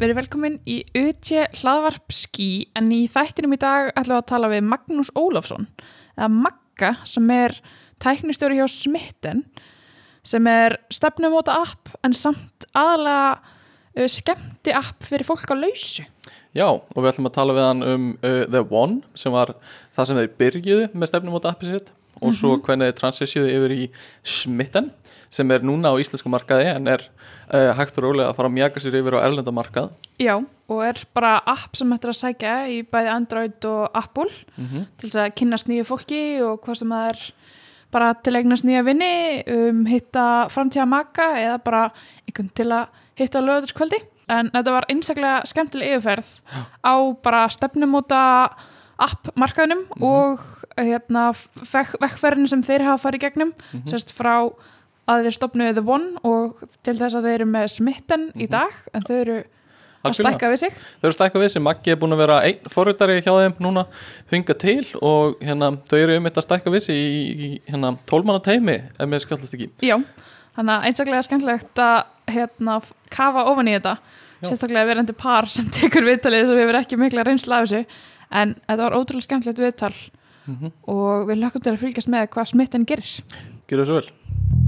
Verið velkomin í UT hlaðvarp skí en í þættinum í dag ætlum við að tala við Magnús Ólafsson eða Magga sem er tæknistjóri hjá Smitten sem er stefnumóta app en samt aðalega skemmti app fyrir fólk á lausu. Já, og við ætlum að tala við hann um uh, The One sem var það sem þeir byrjuðu með stefnum á appið sitt og svo hvernig þeir transisjuðu yfir í Smitten sem er núna á íslensku markaði en er uh, hægt og rólega að fara að mjaka sér yfir á erlenda markað. Já, og er bara app sem ættir að sækja í bæði Android og Apple mm til þess að kynnast nýju fólki og hvað sem það er bara til að eignast nýja vinni, um, hitta framtíða maka eða bara einhvern til að hitta lögðurskvöldi. En þetta var einstaklega skemmtileg yfirferð á bara stefnumóta app-markaðunum og hérna vekkferðinu sem þeir hafa farið gegnum, sérst frá að þeir stopnuðu The One og til þess að þeir eru með smitten í dag en þau eru að stækka við sig. Þau eru stækka við sem Maggi er búin að vera einn forritari hjá þeim núna hunga til og hérna, þau eru um þetta að stækka við sig í, hérna, tólmanna teimi ef mér skallast ekki. Já, þannig að einstaklega skemmtilegt að hérna, kafa ofan í þetta. Já. sérstaklega verandi par sem tekur viðtalið sem hefur ekki mikla reynsla af þessu. En þetta var ótrúlega skemmtilegt viðtal mm og við lögum til að fylgjast með hvað smitten gerir. Gjör það svo vel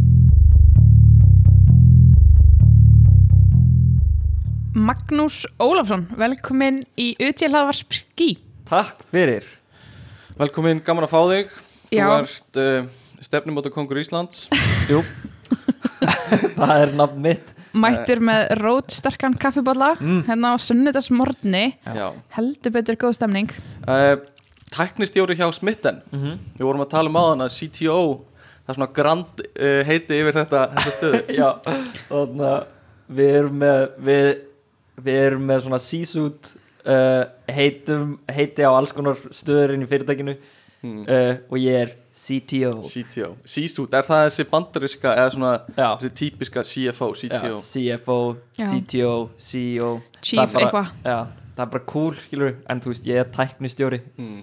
Magnús Ólafsson, velkomin í UT-hlaðvarp skí Takk fyrir. Velkomin, gaman að fá þig. Já. Þú ert uh, stefnumóta kongur Íslands. Jú. Það er nafn mitt. Mættir með rótsterkan kaffibólla Mm. hérna á sunnudagsmorgni. Já. heldur betur góð stemning. Uh, tæknistjóri hjá Smitten. Mhm. Við vorum að tala um aðan að CTO Það er svona grand uh, heiti yfir þetta, þetta stöðu. Já, þannig að við erum með við, við erum með svona C-suit uh, heitum, heiti á alls konar stöður inn í fyrirtækinu hmm. uh, og ég er CTO CTO C-suit, er það þessi bandariska eða svona Já, þessi típiska CFO, já CTO CFO, Já. CTO, CEO Chief eitthvað. Já, það er bara cool, skilur en þú veist, ég er tæknistjóri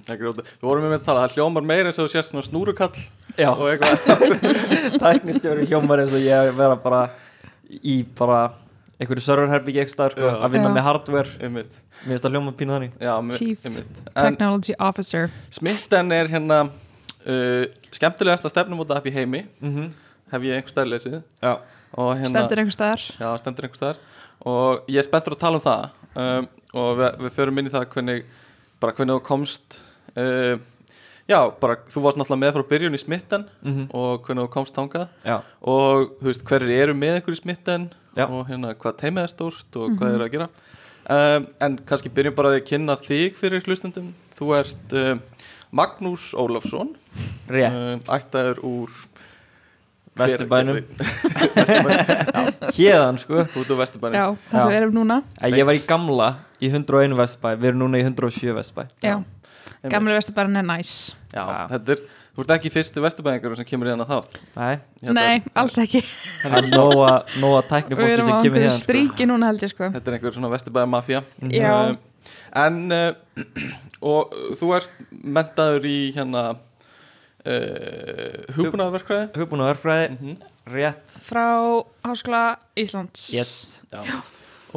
róta. Við vorum með að tala, það hljómar meira eins og þú sérst svona snúrukall Já, og eitthvað tæknistjóri hljómar eins og ég vera bara í bara einhverju serverherbyggi ekki stað sko, að vinna Já. með hardware. Einmitt. mér finnst það hljóma pínu þannig. Já, með, Chief einmitt. En Technology Officer. Smitten er hérna uh, skemmtilegasta stefnumóta app í heimi. Mm -hmm. hef ég einhver stær lesið. Já, og hérna stendur einhver staðar. Já, stendur einhvers þar og ég er spenntur að tala um það. Um, og við, við förum inn í það hvernig bara hvernig þú komst uh, já, bara þú varst náttúrulega með frá byrjun í smitten mm og hvernig þú komst þangað. Já, og þú veist, hverjir eru með ykkur í smitten Já. og hérna hvað teimið er stórt og hvað er að gera? Um, en kannski byrjum bara að kynna þig fyrir hlustendum. Þú ert um, Magnús Ólafsson. Rétt. Um, ættaður úr Vesturbænum. Hérðan sko. Út úr Vesturbænum. Já, þess að Já. við erum núna. Ég var í gamla í 101 Vestbæ. Við erum núna í 107 Vestbæ. Já, Einmitt. Gamla vestabærin er næs. Já, Já. þetta er, þú ert ekki fyrsti vesturbæðingur sem kemur hérna þátt. Nei, Hérna- Nei, alls ekki. Það er nóga, nóga tækni Við fólki erum á sem kemur einhverju hérna sko. stríki núna held ég sko. Þetta er einhver svona vesturbæðar mafía Já. En uh, og þú ert mentaður í hérna uh, hugbúnaðarverkfræði? Hugbúin og örfræði, mm rétt. Frá Háskóla Íslands. Yes. Já.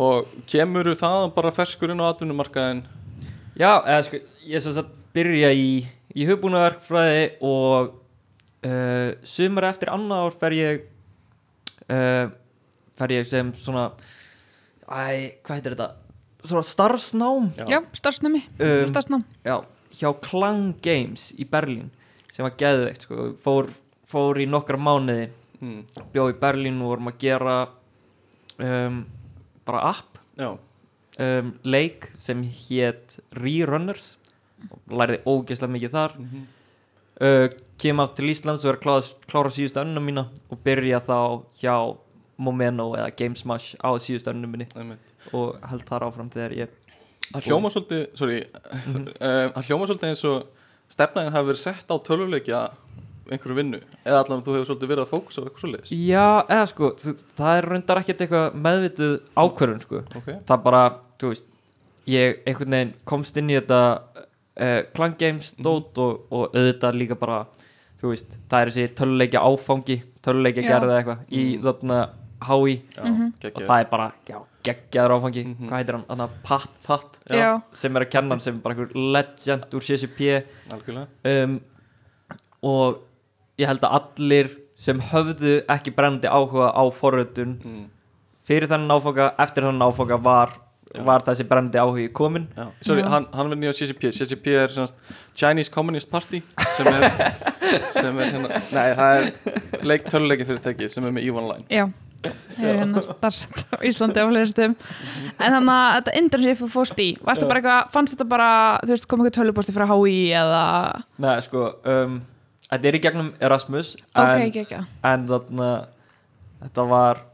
Og kemur það bara ferskur inn á atvinnumarkaðin Já, eða sko, ég sem sagt byrja í, í hugbúnaverkfræði og uh, sumar eftir annað ár fer ég uh, fer ég sem svona æ, hvað heitir þetta? Svona starfsnám Já, starfsnæmi, um, starfsnám já, hjá Klang Games í Berlín sem var geðveikt sko. fór, fór í nokkra mánuði mm. bjó í Berlín og vorum að gera um, bara app Já, um, leik sem hétt Rerunners. Og lærði ógeðslega mikið þar. Mm -hmm. uh, kem á til Íslands og er að klára, síðustu önnuna mína og byrja þá hjá Momeno eða Gamesmash á síðustu önnuna minni og held þar áfram þegar ég Það hljóma svolítið, sorry Mhm. uh, Það hljóma svolítið eins og stefnaðin hafi verið sett á tölvuleikja einhverju vinnu eða allavega þú hefur svolítið verið að fókusa á eitthvað svoleiðis? Já, eða sko, það er reyndar ekkert eitthvað meðvituð ákvörðun sko. Ok, það bara, þú veist ég einhvern veginn komst inn í þetta uh, Clan Games dót og, og auðvitað líka bara þú veist, það er þessi töluleikja áfangi töluleikja Já. gerði eitthvað í Mm. þarna já, Mhm. og það er bara, já, geggjaður áfangi Mhm. hvað heitir hann, hann að Pat Tatt, já, Já, sem er að kenna hann sem bara einhver legend úr CCP um, og ég held að allir sem höfðu ekki brennandi áhuga á forröðun mm. fyrir þennan áfanga, eftir þennan áfanga var. Var þessi brennandi áhugi komin Já. Sorry, hann, hann verði nýja CCP CCP er semast Chinese Communist Party sem er, sem er hérna, nei, það er leik töluleiki fyrirtæki sem er með EVE Online já. Ég er hérna starfsett á Íslandi á fleiri En þannig að þetta internship fórst í. Varstu bara eitthvað, fannst þetta bara Þú veist, kom eitthvað töluposti frá HÍ eða Nei, sko um, Þetta er í gegnum Erasmus Ok, en, ekki, ekki en þarna þetta var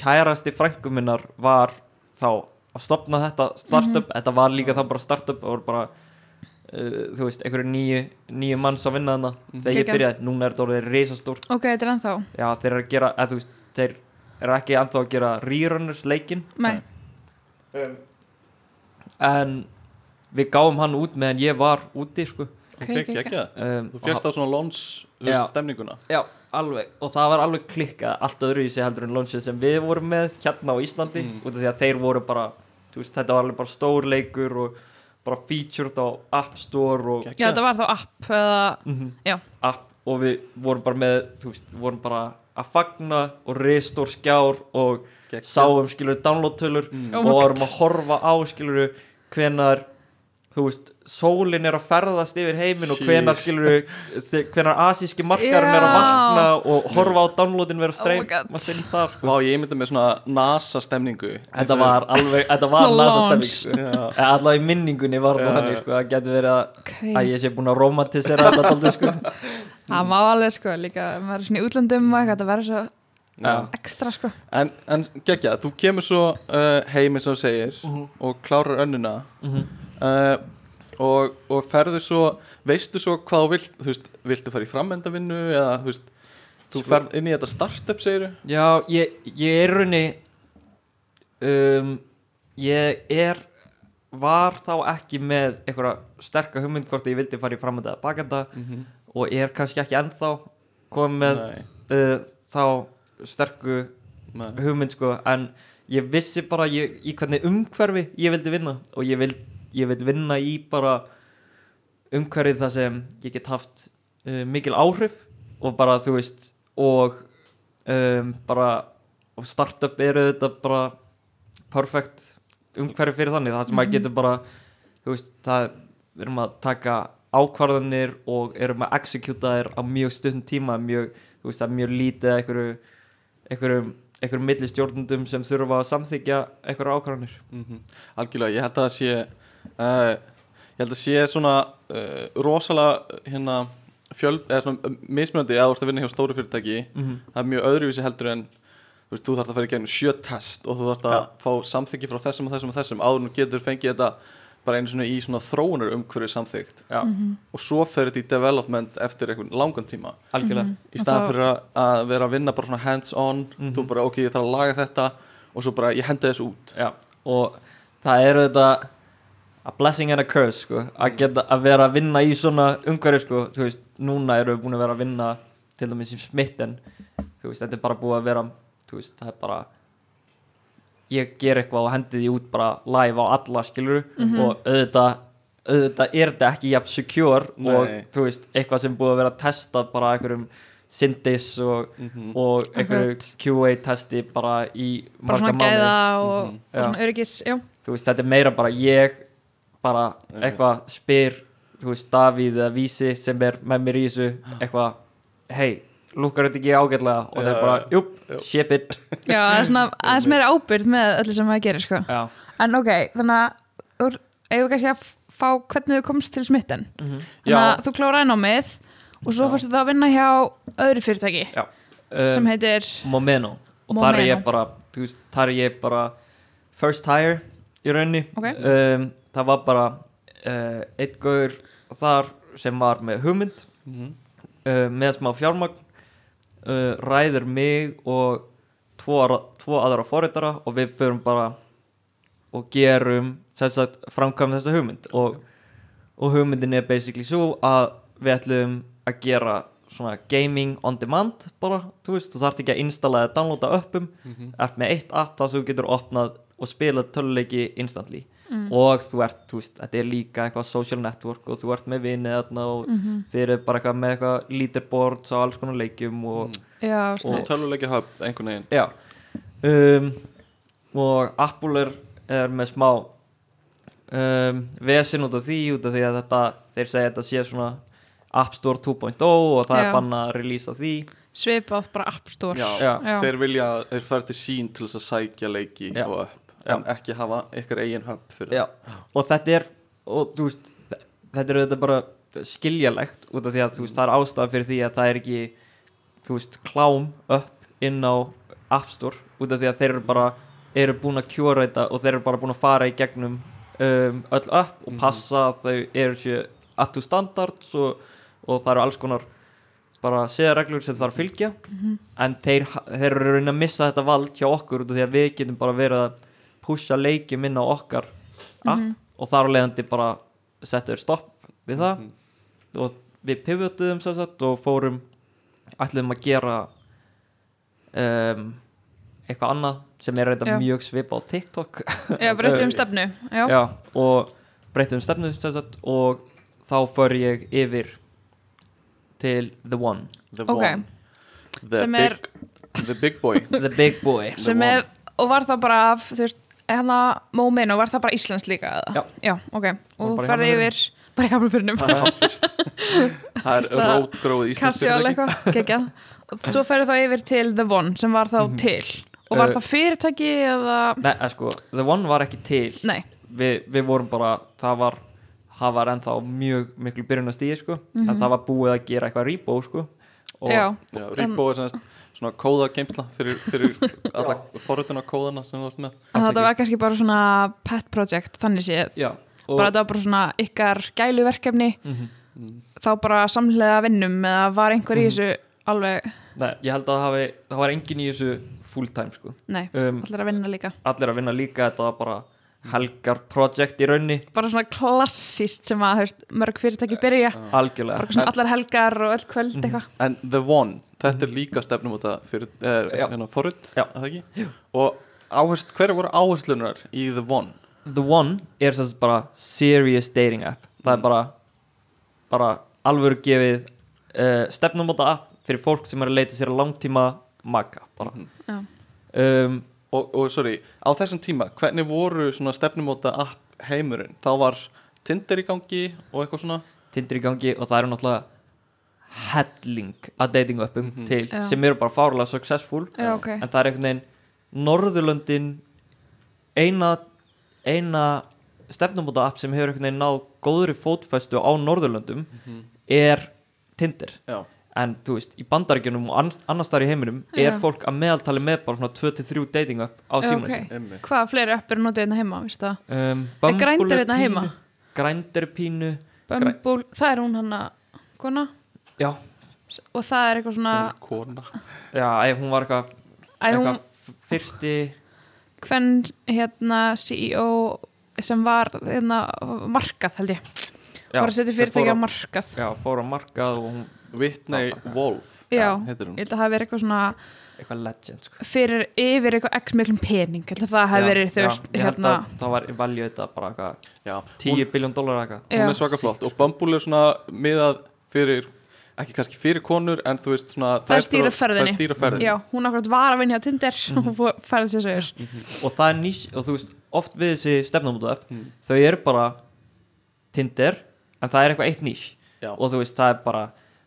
kærasti frængu minnar var þá að stopna þetta startup. Þetta var líka þá bara startup það voru bara uh, þú veist, einhverju nýju, nýju manns að vinna þarna. Þegar ég Geggjað. byrjaði, núna er þetta orðið reisastórt Ok, þetta er ennþá. Já, þeir eru að gera, eða þú veist, þeir eru ekki ennþá að gera rerunners leikin Nei, um, en við gáum hann út meðan ég var úti sko. Ok, ok. geggjað. um, Þú fjast á svona veist, stemninguna. Já, alveg, og það var alveg klikkað allt öðru í sig heldur en launchið sem við vorum með hérna á Íslandi, Mm. út af því að þeir voru bara veist, þetta var alveg bara stór leikur og bara featured á App Store og. Já, þetta var þá app eða Mhm. Já. app og við vorum bara með þú veist, við vorum bara að fagna og ristór skjár og Geggjað. sáum skilur download-tölur Mm. Oh og vorum að horfa á skilur hvenar þú veist, sólin er að ferðast yfir heiminn og hvenar skilur hvenar asíski markarinn er að Já. vakna og horfa á downloadin vera Oh my streym maður þar sko. Vá, ég myndi með svona NASA stemningu þetta var alveg, þetta var Launch. nasa stemming sko. Já. Allavega í minningunni var þetta Já. þannig sko, það getur verið að, Ok, að ég sé búin að romantisera þetta aldrei sko. það má alveg sko líka maður er svona í útlöndum og eitthvað þetta verður svo Já. ekstra sko En, en geggja, þú kemur svo uh, heim eins og þú segir Mhm. og klárar önnuna Mhm. uh, og, og ferðu svo veistu svo hvað þú vilt þú veist, viltu fara í framöndavinnu eða þú veist, þú Sko- ferð inn í þetta startup segir Já, ég, ég er í raunni um, ég er var þá ekki með einhverja sterka hugmynd hvort ég vildi fara í framönda eða bakenda mm -hmm. og ég er kannski ekki ennþá komið með uh, þá sterku nei. hugmynd sko en ég vissi bara ég, í hvernig umhverfi ég vildi vinna og ég vil, ég vil vinna í bara umhverfið þar sem ég get haft uh, mikil áhrif og bara þú veist og um, bara og startup eru þetta bara perfect umhverfi fyrir þannig það sem maður getur bara þú veist það við erum að taka ákvarðanir og erum að executa þær á mjög stundum tíma mjög, þú veist það er mjög lítið einhverju einhverjum, einhverjum millistjórnundum sem þurfa að samþykja einhverju ákvarðanir Mm Algjörlega, ég held að það sé uh, ég held að sé svona uh, rosalega hérna fjöl, eða svona um, mismunandi að þú ert að vinna hjá stóru fyrirtæki Mhm. það er mjög öðruvísi heldur en þú veist, þú þarf að fara í gegnum sjö test og þú þarf að Já. fá samþykki frá þessum og þessum og þessum áður en þú getur fengið þetta bara einu svona í svona þróunar umhverju samþykt Já, og svo fer þetta í development eftir einhvern langan tíma. Algjörlega. Í Og staðan þá- fyrir að- að vera að vinna bara svona hands on Mhm. þú bara ok, ég þarf að laga þetta og svo bara ég hendi þessu út. Já, og það eru þetta a blessing and a curse sko, að geta að vera að vinna í svona umhverju sko, þú veist, núna eru við búin að vera að vinna til dæmis í smitten. Þú veist, þetta er bara búið að vera þú veist, það er bara ég ger eitthvað og hendi því út bara live á alla skilur og auðvitað auðvitað er þetta ekki jafn secure og Nei. þú veist, eitthvað sem búið að vera að testa bara einhverjum Syndis og, Mhm. og einhverju. QA testi bara í bara marga svona mánuði gæða og, Mhm. og svona öryggis já, þú veist, þetta er meira bara ég bara eitthvað spyr þú veist, Davíð eða Vísi sem er með mér í þessu eitthvað, hei, lukkar þetta ekki ágætlega og þeir Já, bara, júp, ship it já það er svona aðeins meira ábyrgð með öllu sem maður gerir sko já, en ok, þannig að úr- eigum við kannski að fá hvernig þú komst til smitten Mhm. þannig Já. að þú kláraði námið og svo fórstu það að vinna hjá öðru fyrirtæki já sem um, heitir Momeno og þar er Momeno. ég bara, þú veist, þar er ég bara first hire í rauninni Ok. um, það var bara uh, einn gaur þar sem var með hugmynd Mhm. uh, með smá fjármagn uh, ræður mig og tvo, aðra- tvo aðra forritara og við förum bara og gerum sem sagt, framkvæm þessa hugmynd. Og, og hugmyndin er basically svo að við ætlum að gera svona gaming on demand bara, þú veist, þú þarft ekki að installa eða downloada uppum, Mhm. ert með eitt app þar sem þú getur opnað og spilað töluleiki instantly og þú ert, þú veist, þetta er líka eitthvað social network og þú ert með vinið þarna og þið eru bara eitthvað með eitthvað leaderboards á alls konar leikjum og Já, Og- sniðt Tölvuleikja hub, einhvern veginn. Já. Um, Og Apple er, er með smá um, Vesin út af því út af því að þetta Þeir segja að þetta sé svona App Store 2.0 og það Já. er banna að releasa því. Svipað bara App Store. Já, Já. Þeir vilja, þeir fara til sín til þess að sækja leiki Já. og upp en ekki hafa ykkur eigin hub fyrir Já. og þetta er og veist, þetta er þetta bara skiljalegt út af því að veist, það er ástæða fyrir því að það er ekki veist, klám upp inn á App Store út af því að þeir eru bara eru búin að kjóra þetta og þeir eru bara búin að fara í gegnum um, öll upp og passa að þau eru sér up to standards og, og það eru alls konar bara séðarreglur sem það þarf að fylgja. En þeir, þeir eru að reyna að missa þetta vald hjá okkur út af því að við getum bara verið að pusha leikjum inn á okkar app og þar á leiðandi bara setja þér stopp við það og við pivotuðum sagt og fórum ætluðum að gera um, eitthvað annað sem er reynda mjög svipa á TikTok. Já, breyttum um stefnu Já, Já, og breytum stefnu sagt og þá för ég yfir til The One. The Ok. one. The big, er- The big boy. The Big Boy. Sem The er, og var það bara af, þú veist, hérna mómin og var það bara Íslands líka eða? Já. Já, ok, og í ferði yfir bara í hafnafyrinum Það er er eitthvað, geggjað. Og svo ferði þá yfir til The One sem var þá til. Og var Eh, það fyrirtæki eða, Nei, eh, sko, The One var ekki til. Nei, Vi, Við vorum bara, það var það var ennþá mjög miklu byrjunastíði sko, en það var búið að gera eitthvað rýbó sko. Og já, Já, Repo er semst svona kóða geimsla fyrir, fyrir alla forrutuna kóðana sem þú varst með. Þetta var kannski bara svona pet project, þannig séð. Já, bara þetta var bara svona ykkar gæluverkefni. Mhm. þá bara samlega vinnum eða var einhver í þessu alveg, Nei, ég held að það hafi, það var engin í þessu full time sko. Nei, um, allir að vinna líka. allir að vinna líka, þetta var bara helgar project í raunni bara svona klassíst sem að veist, mörg fyrirtæki byrja. Algjörlega. Bara svona allar helgar og öll kvöld Mhm. eitthvað. En The One, þetta er líka stefnum út að eh, hérna, að það ekki? Og áhersl, hver voru áherslunar í The One? The One er sem sagt bara serious dating app það er bara bara alvöru gefið uh, stefnumóta app fyrir fólk sem er að leita sér að langtíma maka bara Já. um, Og, og sorry, á þessum tíma, hvernig voru svona stefnumóta app heimurinn? Þá var Tinder í gangi og eitthvað svona Tinder í gangi og það eru náttúrulega helling að dating appum til Já. sem eru bara fárlega successful Já, ok. en það er einhvern veginn Norðurlöndin eina eina stefnumóta app sem hefur einhvern veginn náð góðri fótfestu á Norðurlöndum er Tinder Já, en þú veist, í bandaríkjunum og ann annars þar í heiminum Já. er fólk að meðaltali með bara svona 2-3 dating app á Já, síma ok. okay. Hvaða fleiri öppur notuðu hérna heima, um, Er Grindr hérna heima? Grændir pínu Bumble, það er hún hann að kona já, og það er eitthvað svona Kona. Já, ei, hún var eitthvað Æ, hún, eitthvað fyrsti hvern hérna CEO sem var hérna markað held ég, já, var að setja sem fyrirtæki fór á markað. Já, fór á markað og hún Whitney Wolf Já, heitir ég hún. held að það hafi verið eitthvað svona eitthvað legend sko. fyrir yfir eitthvað x miklum pening ég held að það hafi Já, verið þú já, veist ég held hérna, að það var valju þetta bara eitthvað Já, 10 biljón dólar eitthvað. hún Já. er svaka flott og Bumble er svona miðað fyrir ekki kannski fyrir konur en þú veist svona Það er stýra ferðinni. stýra ferðinni já, hún akkurat var að vinna á Tinder Mhm. og fór- færði sér segur og það er nýs og þú veist, oft við þessi stefnumóta Mm. þau eru bara Tinder en það er eitthvað eitt nýs Já. og þú veist, það er bara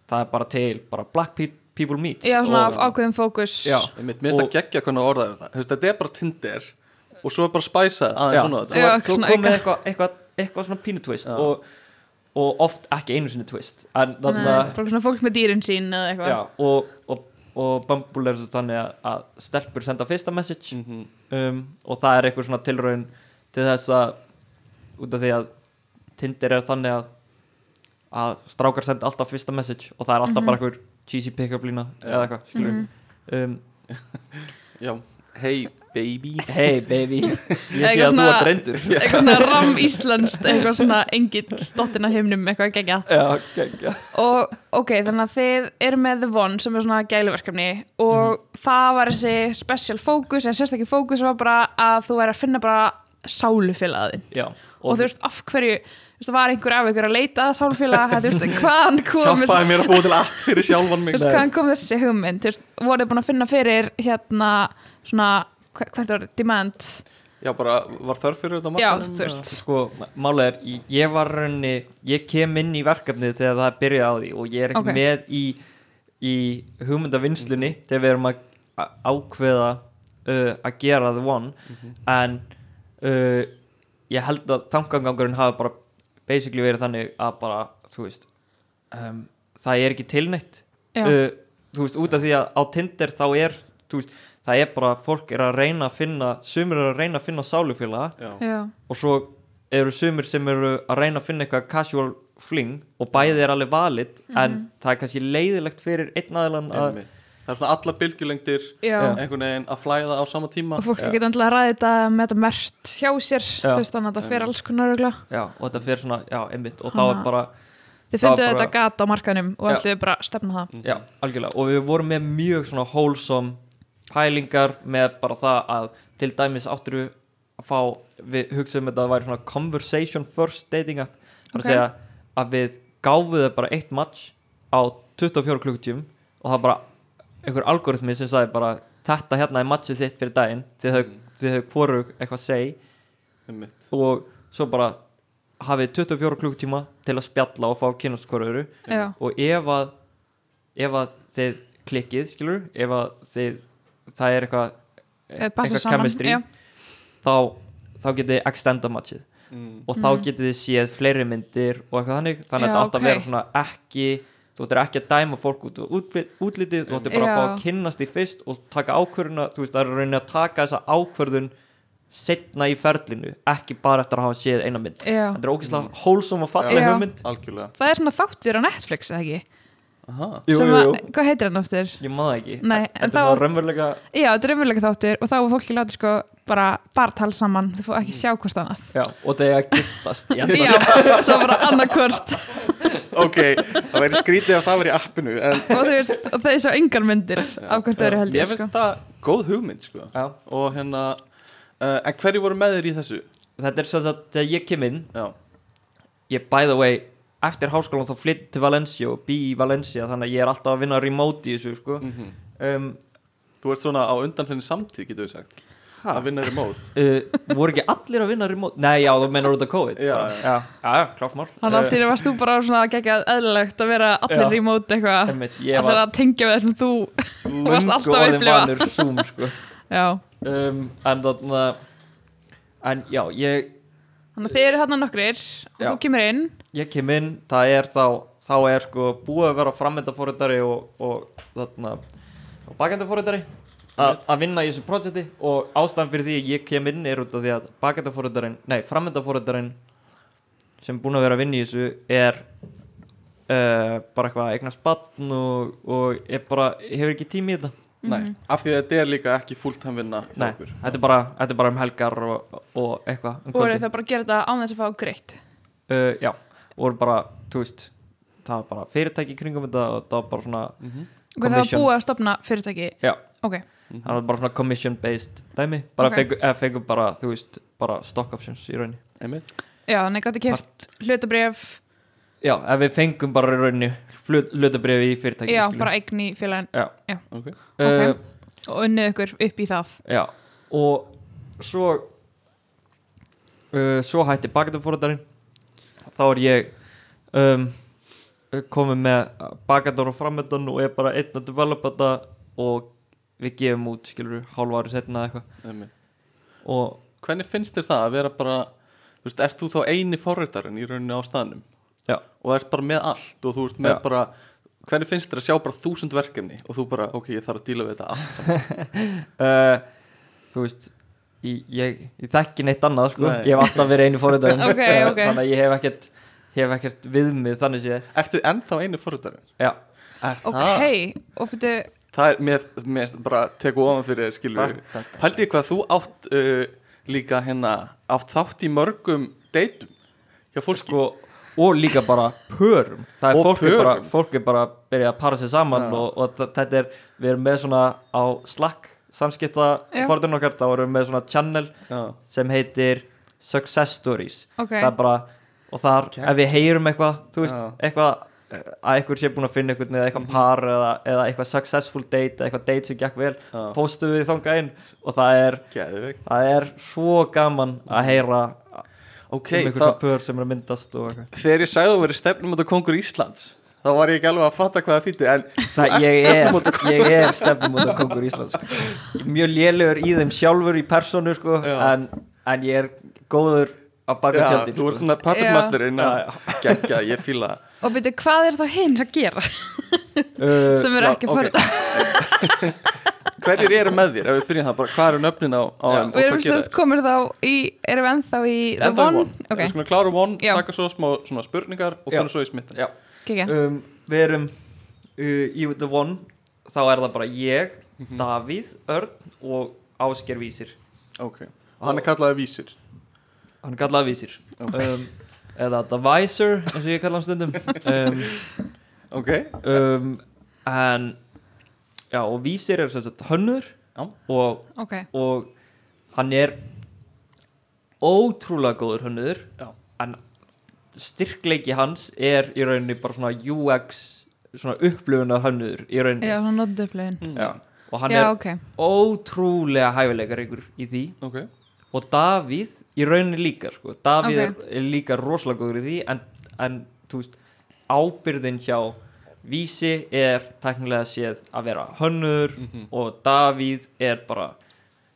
það er bara til, bara black pe- people meet já, svona og, ákveðum fókus. Mér finnst Og- að gegja hvernig að orða þetta Þú veist, Þetta er bara Tinder og svo er bara spæsað aðeins svona svo, þetta svo komið eitthvað, eitthvað, eitthvað svona pínu twist Já. og, og oft ekki einu sinni twist en svona fólk með dýrin sín eða eitthvað já, og, og, og Bumble er þannig að, að stelpur senda fyrsta message Mhm. um, og það er eitthvað svona tilraun til þess að út af því að Tinder er þannig að að strákar senda alltaf fyrsta message og það er alltaf Mhm. bara eitthvað cheesy pick-up lína Já. eða eitthvað Mhm. um, Já, hey baby. Hey baby. Ég sé að þú ert reyndur. eitthvað svona ram íslenskt eitthvað svona engill dottin að himnum eitthvað gegja Já, og ok, þannig að þið eru með The One sem er svona gæluverkefni og það var þessi special fókus eða sérstakki fókus var bara að þú væri að finna bara sálufélagin Já og, þú veist af hverju þú veist, var einhver af ykkur að leita að sálufélag þú veist, hvaðan kom Hjálpaði mér að búa til app fyrir sjálfan þú mig veist, hvaðan kom þessi hugmynd? Þú veist, voruð búin að finna fyrir hérna svona, hvert var demand. Já, bara var þörf fyrir þetta á já, markanum þú veist. Sko, málega er, ég- var raunni, ég kem inn í verkefnið þegar það byrjaði á því og ég er ekki Ok. með í, í hugmyndavinnslunni þegar við erum að ákveða uh, að gera the one. En uh, ég held að þangangangurinn hafi bara basically verið þannig að bara, þú veist um, það er ekki tilnætt uh, þú veist, út af því að á Tinder þá er, þú veist, það er bara fólk er að reyna að finna, sumir er að reyna að finna sálufélaga og svo eru sumir sem eru að reyna að finna eitthvað casual fling og bæði er alveg valid en það er kannski leiðilegt fyrir einn aðilan að Það er svona alla bylgjulengdir einhvern veginn að flæða á sama tíma. Og fólk geta endilega að ræða þetta með þetta mert hjá sér Já. þú veist þannig að það fer alls konar já, og þetta fyrir svona, já, einmitt og þá Hanna- er bara, þið bara- þetta gat á markanum og ætluðu bara að stefna það. Já, algjörlega og við vorum með mjög svona wholesome pælingar með bara það að til dæmis áttur að fá, við hugsaðum þetta að það væri svona conversation first dating app. Það er Ok. að segja að við gáfum þau bara eitt match á 24 klukkutíum og það bara einhver algoritmi sem sagði bara þetta hérna er matchið þitt fyrir daginn. Þið höfðu þið höfðu hvoru eitthvað segi einmitt. og svo bara hafið 24 klukkutíma til að spjalla og fá kynast hverju já, og ef að ef að þið klikkið skilur, ef að þið það er eitthvað passa eitthvað já. þá, þá getið þið extenda matchið Mm. og þá getið þið séð fleiri myndir og eitthvað þannig þannig að þetta átt að vera svona ekki þú ættir ekki að dæma fólk út og útlit, útlitið þú ættir bara að fá að kynnast í fyrst og taka ákvörðuna, þú veist það er raunin að taka þessa ákvörðun setna í ferlinu, ekki bara eftir að hafa séð eina mynd þetta er ógeðslega hólsum og falleg Já. hugmynd Algjörlega það er svona þáttur á Netflix eða ekki. Jú, Sem að, hvað heitir hann aftur? ég maður ekki Nei, en þetta er þá- svona raunverulega já, þetta er umverulega þáttur og þá er fólki látið sko bara bara tala saman, þau fá ekki sjá hvort annað já, og það er að giftast í endanum. já, svo bara annarkvort Ok, það væri skrítið að það væri í appinu en og þú veist, og það er svo engar myndir af hvort þau eru held ég ég finnst sko. það góð hugmynd sko. Já. og hérna uh, en hverju voru með þér í þessu? þetta er svo að þegar ég kem inn Já, ég by the way eftir háskólan þá flytt til Valencia og bý í Valencia þannig að ég er alltaf að vinna remote í þessu sko. Mhm. um, þú ert svona á undanfenni samtíð getur við sagt að vinna þér mót uh, voru ekki allir að vinna remote nei já þú menar út af COVID Já, já, já, já klart mál þannig að því varst þú bara svona geggjað eðlilegt að vera allir Já. remote eitthvað allir var að tengja við þessum þú varst lungu alltaf að orðin upplifa. vanur Zoom sko. já, um, en þannig að en já, ég, þannig að þið eru hann nokkrir. Og Já. þú kemur inn. Ég kem inn það er þá, þá er sko búið að vera framöndaforritari og, og þarna og bakendafórritari að vinna í þessu projekti og ástæðan fyrir því að ég kem inn er út af því að bakendafórritarin, nei framöndaforritarin sem búin að vera að vinna í þessu er uh, bara eitthvað að eignast batn og, og er bara, hefur ekki tími í þetta Nei, af því að þetta er líka ekki fulltime vinna Nei, þetta er bara, þetta er bara um helgar og, og eitthvað um og kvöldin. það bara að gera þetta án þess að fá greitt? Uh, Já, og bara, þú veist það var bara fyrirtæki kringum þetta og það var bara svona Mhm. og það var búið að stopna fyrirtæki? Já, ok, það var bara svona commission based dæmi, bara Ok. fengu, eða fengu bara, þú veist, bara stock options í rauninni. Einmitt. já, þannig gæti keft hlutabrif Já, ef við fengum bara í rauninni hlutabrifi í fyrirtæki já, skilur. bara eign í félagin Já, Ok. uh, og unnið ykkur upp í það. Já og svo uh, svo hætti bakendafóröldarinn þá er ég um, komið með bakendar og framöndan og er bara einn að developa þetta og við gefum út skilur hálfa ári setna eða eitthvað. Og Hvernig finnst þér það að vera bara þú veist, ert þú þá eini forritarinn í rauninni á staðnum já, og ert bara með allt og þú veist með Já. bara hvernig finnst þér að sjá bara þúsund verkefni og þú bara, ok, ég þarf að díla við þetta allt saman uh, þú veist ég, ég, ég þekki neitt annað sko. Nei. ég hef alltaf verið einu fóröldarinn Ok, ok. þannig að ég hef ekkert hef ekkert viðmið þannig séð Ertu ennþá eini forritarinn? já, Er ok, það? og byrju það er, mér, mér finnst bara teku ofan fyrir þér, skilur. Pældi ég hvað þú átt uh, líka hérna, átt þátt í mörgum deytum hjá fólki sko, og líka bara pörum. Það er Og fólk er, bara, fólk er bara að byrja að para sig saman Já. og, og þetta er, við erum með svona á Slack samskipta fórðun okkar, þá erum við með svona channel Já, sem heitir Success Stories. Ok, það er bara, og þar Kæ- ef við heyrum eitthvað, þú veist, Já. eitthvað eh, að eitthvað sé búin að finna eitthvað eða eitthvað par eða, eða eitthvað successful date eða eitthvað date sem gekk vel, Já. póstum við þangað inn. Og það er, geðveikt. það er svo gaman að heyra Ok, um svona pör sem er að myndast þegar ég sagði að þú verið stefnum á kongur Íslands þá var ég ekki alveg að fatta hvað það þýtti en Það, ég, er, stefnumóta- ég er stefnumóta kongur Íslands sko. mjög lélegur í þeim sjálfur í personu sko, en, en ég er góður á baka Já, tjaldin þú ert sko. svona puppetmaster inn Já, að gegja, ég fíla það. og byrju, hvað er þá hinn að gera uh, sem eru já, ekki ok. fórið Hverjir eru með þér, ef við byrjum það bara, hvað eru nöfnin á, á Já. og erum við sérst komin þá í erum við ennþá í The Enda One? One. ok, Við skulum klára one, Já. taka svo smá svona spurningar og Já. fyrir svo í smitten já. kekja um, við erum uh, í The One þá er það bara ég, Mhm. Davíð, Örn og Ásker Vísir. Ok, og hann er kallaði vísir. Hann er kallað Vísir. Um, eða The Visor eins og ég kalla hann stundum. Um, Ok, um, en já og Vísir er sem sagt hönnur og, ok, og hann er ótrúlega góður hönnur Já. en styrkleiki hans er í rauninni bara svona UX svona upplöfunar hönnur í rauninni já, svona notduflegin Mm. Já. og hann já, er ok, ótrúlega hæfileikar ykkur í því ok og Davíð í rauninni líka sko. Davíð er, er líka rosalega góður í því en, en þú veist ábyrðin hjá Vísi er teknilega séð að vera hönnur Mhm. og Davíð er bara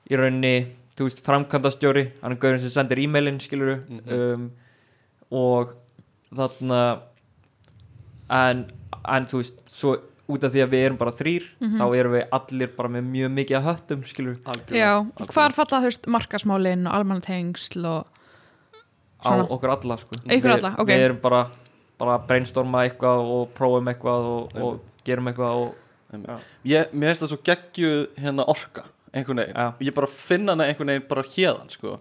í rauninni þú veist framkvæmdastjóri hann er gaurin sem sendir e-mailin skilur Mhm. um, og þarna en, en þú veist svo út af því að við erum bara þrýr þá erum við allir bara með mjög mikið að höttum skilur Algjörlega, já, hvar falla þú veist markasmálin og almannatengsl og á Svona. okkur alla sko. Við, alla, ok. við erum bara bara brainstorma eitthvað og prófum eitthvað og, og gerum eitthvað og, ég, Mér finnst það svo geggjuð hérna orka einhvern veginn, Já. ég bara finna hana einhvern veginn bara hérðan sko.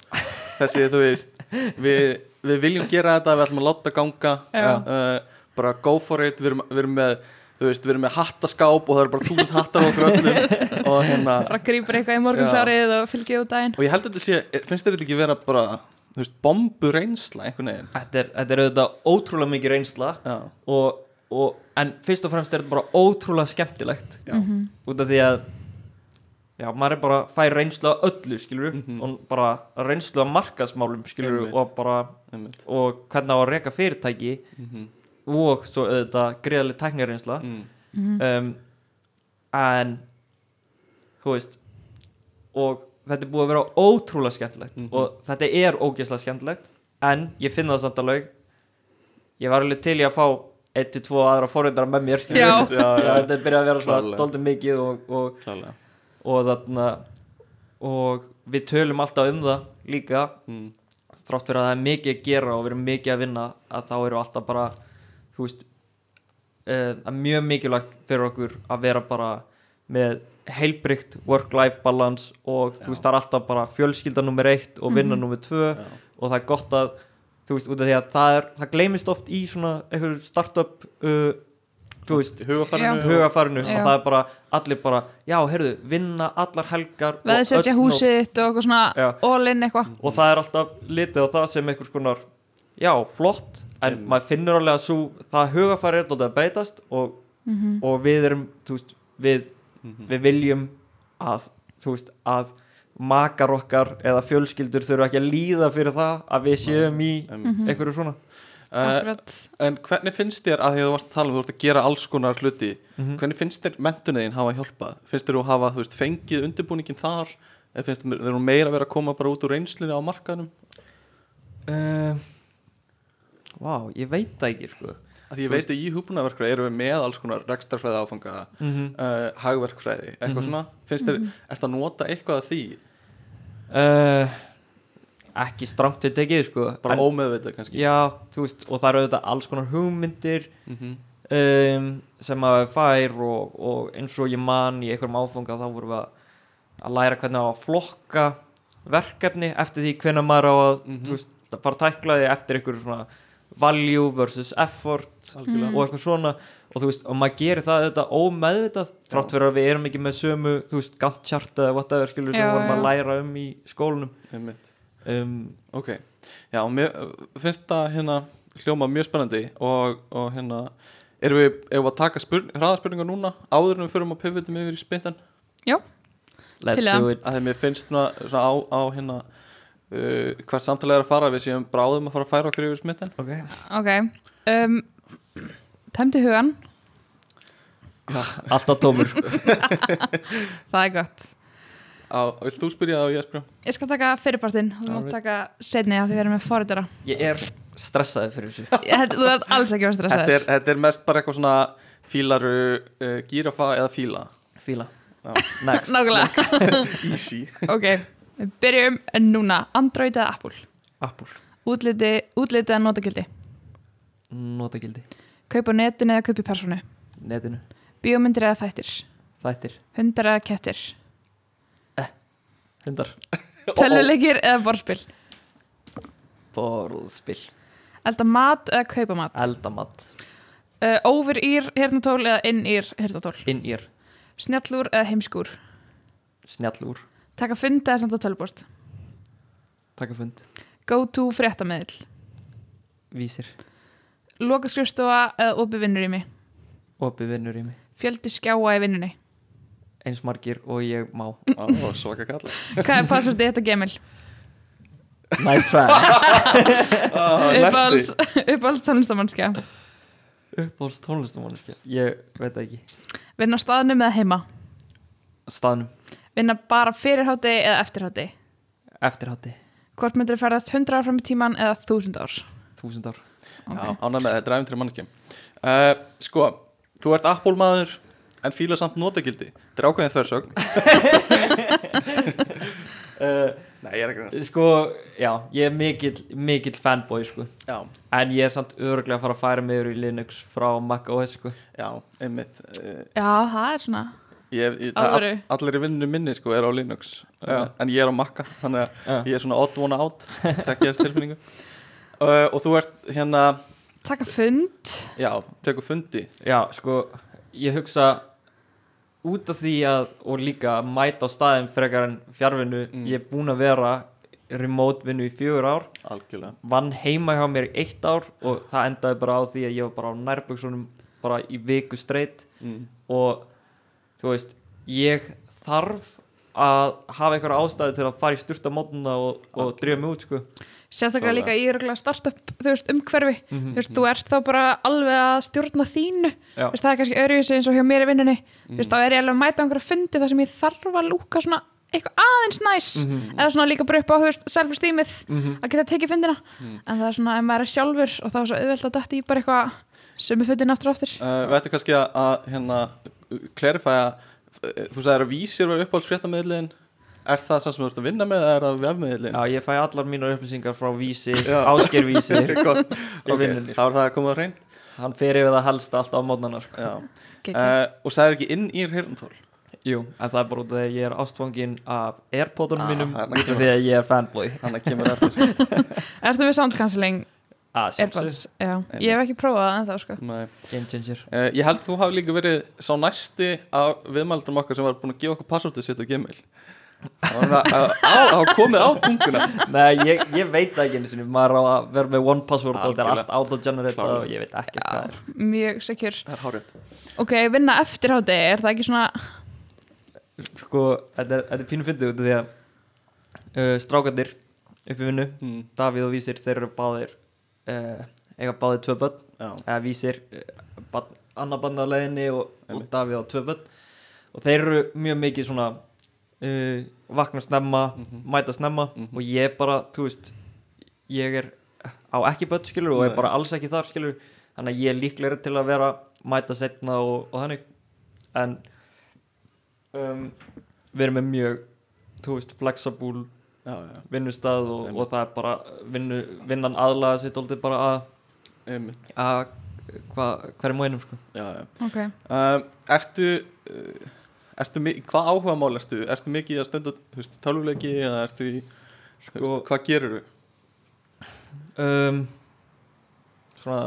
Þessi þú veist við, við viljum gera þetta, við ætlum að láta ganga. Já. uh, bara go for it. Við erum, við erum með þú veist, við erum með hattaskáp og það eru bara þúsund hattar á okkur öllum. Og hérna bara grýpur eitthvað í morgunsárið og fylgið út daginn. Og ég held að þetta sé, finnst þetta ekki vera bara þú veist, bombu reynsla einhvern veginn. Þetta, er, þetta er auðvitað ótrúlega mikið reynsla og, og, en fyrst og fremst er þetta bara ótrúlega skemmtilegt já, út af því að já, maður er bara fær reynslu af öllu skilur Mhm. og bara reynslu af markasmálum skilur Einmitt. og bara einmitt. og hvernig á að reka fyrirtæki mm og svo auðvitað greiðaleg tæknireynsla. Mm. um, en þú veist og þetta er búið að vera ótrúlega skemmtilegt Mhm. og þetta er ógeðslega skemmtilegt en ég finn það samt alveg ég var alveg til í að fá 1-2 aðra forrindara með mér Já. Já, já. þetta er byrjað að vera svona doldið mikið og, og, og þarna og við tölum alltaf um það líka mm. þrátt fyrir að það er mikið að gera og við erum mikið að vinna að þá eru alltaf bara þú veist uh, mjög mikilvægt fyrir okkur að vera bara með heilbrygt work-life balance og þú veist það er alltaf bara fjölskylda nummer eitt og vinna nummer tvö Já. og það er gott að þú veist út af því að það, er, það gleymist oft í svona einhverju startup uh, þú veist hugafarinu Já. hugafarinu Já. og það er bara allir bara já heyrðu vinna allar helgar nótt. húsið þitt og eitthvað svona Já. all-in eitthvað og það er alltaf litið á það sem einhvers konar já, flott, en Einmitt. maður finnur alveg að svo, það hugafæri er alltaf að breytast og, Mhm. og við erum þú veist, við, Mhm. við viljum að þú veist, að makar okkar eða fjölskyldur þurfa ekki að líða fyrir það að við séum í Einmitt. einhverju svona uh. En hvernig finnst þér að því að þú varst að tala um þú ert að gera alls konar hluti Mhm. hvernig finnst þér mentunin hafa hjálpað finnst þér þú hafa, þú veist, fengið undirbúningin þar eða finnst þér meira að vera að koma bara út úr reynslunni á markaðnum uh, Vá, ég veit það ekki sko því ég veit að í hugbúnaverkfræði erum við með alls konar rekstarfræði áfanga mm -hmm. uh, hagverkfræði, eitthvað Mhm. svona finnst þér, ert að nota eitthvað af því uh, ekki strangt til tekið sko bara ómeðvitað kannski Já, þú veist, og það eru auðvitað alls konar hugmyndir mm um, sem maður fær og, og eins og ég man í einhverjum áfanga þá vorum við að, að læra hvernig að flokka verkefni eftir því hvernig maður á að Mhm. þú veist, að fara að tækla því eftir einhverju svona value versus effort algjörlega. og eitthvað svona. Og þú veist, og maður gerir það þetta ómeðvitað þrátt fyrir að við erum ekki með sömu þú veist, Gantt chart eða whatever skilur sem Já, við vorum að já. læra um í skólanum. Einmitt. um, ok, já, mér finnst það hérna hljóma mjög spennandi og, og hérna erum við, erum við að taka spurning, hraðaspurningar núna áður en við förum að pivotum yfir í spintan let's Til að þeim mér finnst svona, svona á, á hérna uh, hvert samtalið er að fara? Við séum bráðum að fara að færa okkur yfir okay. Ok. Um, Tæmdi hugan, alltaf tómur. Það er gott. Vilt þú spyrja það og ég spyrja? Ég skal taka fyrirpartinn og þú mátt taka setni að því við erum með forritara. Ég er stressaði fyrir þessu. Þú ert alls ekki að vera Þetta er, þetta er mest bara eitthvað svona fílaru uh, gírafa eða fíla. Fíla. Já. next. Nákvæmlega Easy. Ok, við byrjum núna. Android eða Apple? Apple. Útliti, útliti eða notagildi? Notagildi. Kaup á netinu eða kaup í persónu? Netinu. Bíómyndir eða þættir? Þættir. Hundar eða kettir? Hundar. Tölvuleikir eða borðspil? Borðspill Elda mat eða kaupa mat? Eldamat uh, Over ír hirtnatól eða inn ír hirtnatól inn ír Snjallúr eða heimskúr snjallúr Taka fund eða senda tölvpost taka fund. Go to fréttameðil vísir. Loka skrifstofa eða opið vinnur í mig opið vinnur í mig Fjöldi skjáa í vinnunni? Eins margir og ég má. Ó, svaka kall Hvað er passvöldið þetta gemil? nice try. Uppáhalds uppáhalds tónlistamannskja uppáhalds tónlistamanniski ég veit ekki. Vinna á staðnum eða heima? Staðnum Vinna bara fyrir hátti eða eftir hátti eftirhátti Hvort myndir ferðast 100 ár fram í tíman eða 1000 ár? Þúsund ár. Já, ánæg með þetta er æfintri manneski uh, Sko, þú ert Apple maður en fíla samt notagildi. Þetta er ákveðin þörsögn uh, Nei, ég er ekki reynd sko já ég er mikill mikill fanboy sko. Já, en ég er samt öruglega að fara að færa mig yfir í Linux frá Mac OS sko. Já, einmitt uh, Já, það er svona ég, ég, Allir í vinninu minni sko er á Linux Já. En ég er á Maca Þannig að Já. ég er svona odd one out Þekki þess tilfinningu uh, Og þú ert hérna Taka fund Já, tekur fundi já sko ég hugsa út af því að og líka að mæta á staðin frekar en fjárvinnu Mm. ég er búinn að vera remote vinnu í fjögur ár Algjörlega vann heima hjá mér í eitt ár og það endaði bara á því að ég var bara á nærböksunum bara í viku streitt mm. og þú veist ég þarf að hafa einhverja ástæði til að fara í styrta mótuna og, og. Mm. drífa mig út sko Sérstaklega líka í örgulega startup þú veist, umhverfi Mhm, þú veist, þú ert þá bara alveg að stjórna þínu veist, það er kannski öðruvísi eins og hjá mér í vinnunni Mm. Þú veist, þá er ég alveg að mæta einhverja fundi þar sem ég þarf að lúka svona eitthvað aðeins næs Mhm. eða svona líka bara upp á, þú veist, self-esteemið Mhm. að geta tekið fundina Mm. en það er svona, ef maður er sjálfur og þá er svo auðvelt að detta í bara eitthvað sömu fundin aftur og aftur uh, Við Klerifæja Þú sagðir að vísir var uppáhalds fréttameðlin Er það það sem þú ert að vinna með eða er það vefmeðlin? Já, ég fæ allar mínar upplýsingar frá Vísi, Já. Ásker Vísi Gott, í ok, vinnunni. þá er það að koma að hrein Hann fer yfir það helst alltaf á mótnana sko. Uh, og sagðir ekki inn í hirntól Jú, en það er bara út af því að ég er ástfangin af Airpodunum Ah, mínum út af því að ég er fanboy. Þannig kemur eftir Ertu með sound cancelling ah, Airpods? Já, ég hef ekki prófað það ennþá sko. Nei. Game changer. Uh, Ég held þú hafi líka verið sá næsti af viðmældum okkar sem var búin að gefa okkur passvortið sitt á Gmail. Það var að- að- að komið á tunguna. Nei, ég, ég veit það ekki einu sinni. Maður á að vera með one password og þetta er allt auto-generate og ég veit ekki hvað Já, er mjög Það er hárið Ok, vinna eftir hátti, er það ekki svona Sko, þetta er, þetta er pínu fyndið út af því að uh, strákarnir upp í vinnu mm. Davíð og Vísir, þeir eru báðir uh, eiga báðir tvö börn eða Vísir, uh, barn, annar barn á leiðinni og, og. Davíð á tvö börn og þeir eru mjög mikið svona uh, vakna snemma Mhm. mæta snemma Mhm. og ég bara, þú veist ég er á ekki börn skilur og Nei. er bara alls ekki þar skilur þannig að ég er líklegri til að vera mæta setna og, og þannig en um, við erum með mjög þú veist, flexible vinnustað og, og það er bara vinnu, vinnan aðlaga sér dóltið bara að, að hva, hverjum og einum sko. já, já. ok. Um, ertu uh, ertu, hvað áhuga mál ertu? Ertu mikið að þú veist, tölvuleiki eða ertu í þú Sko- veist, hvað gerur um, svona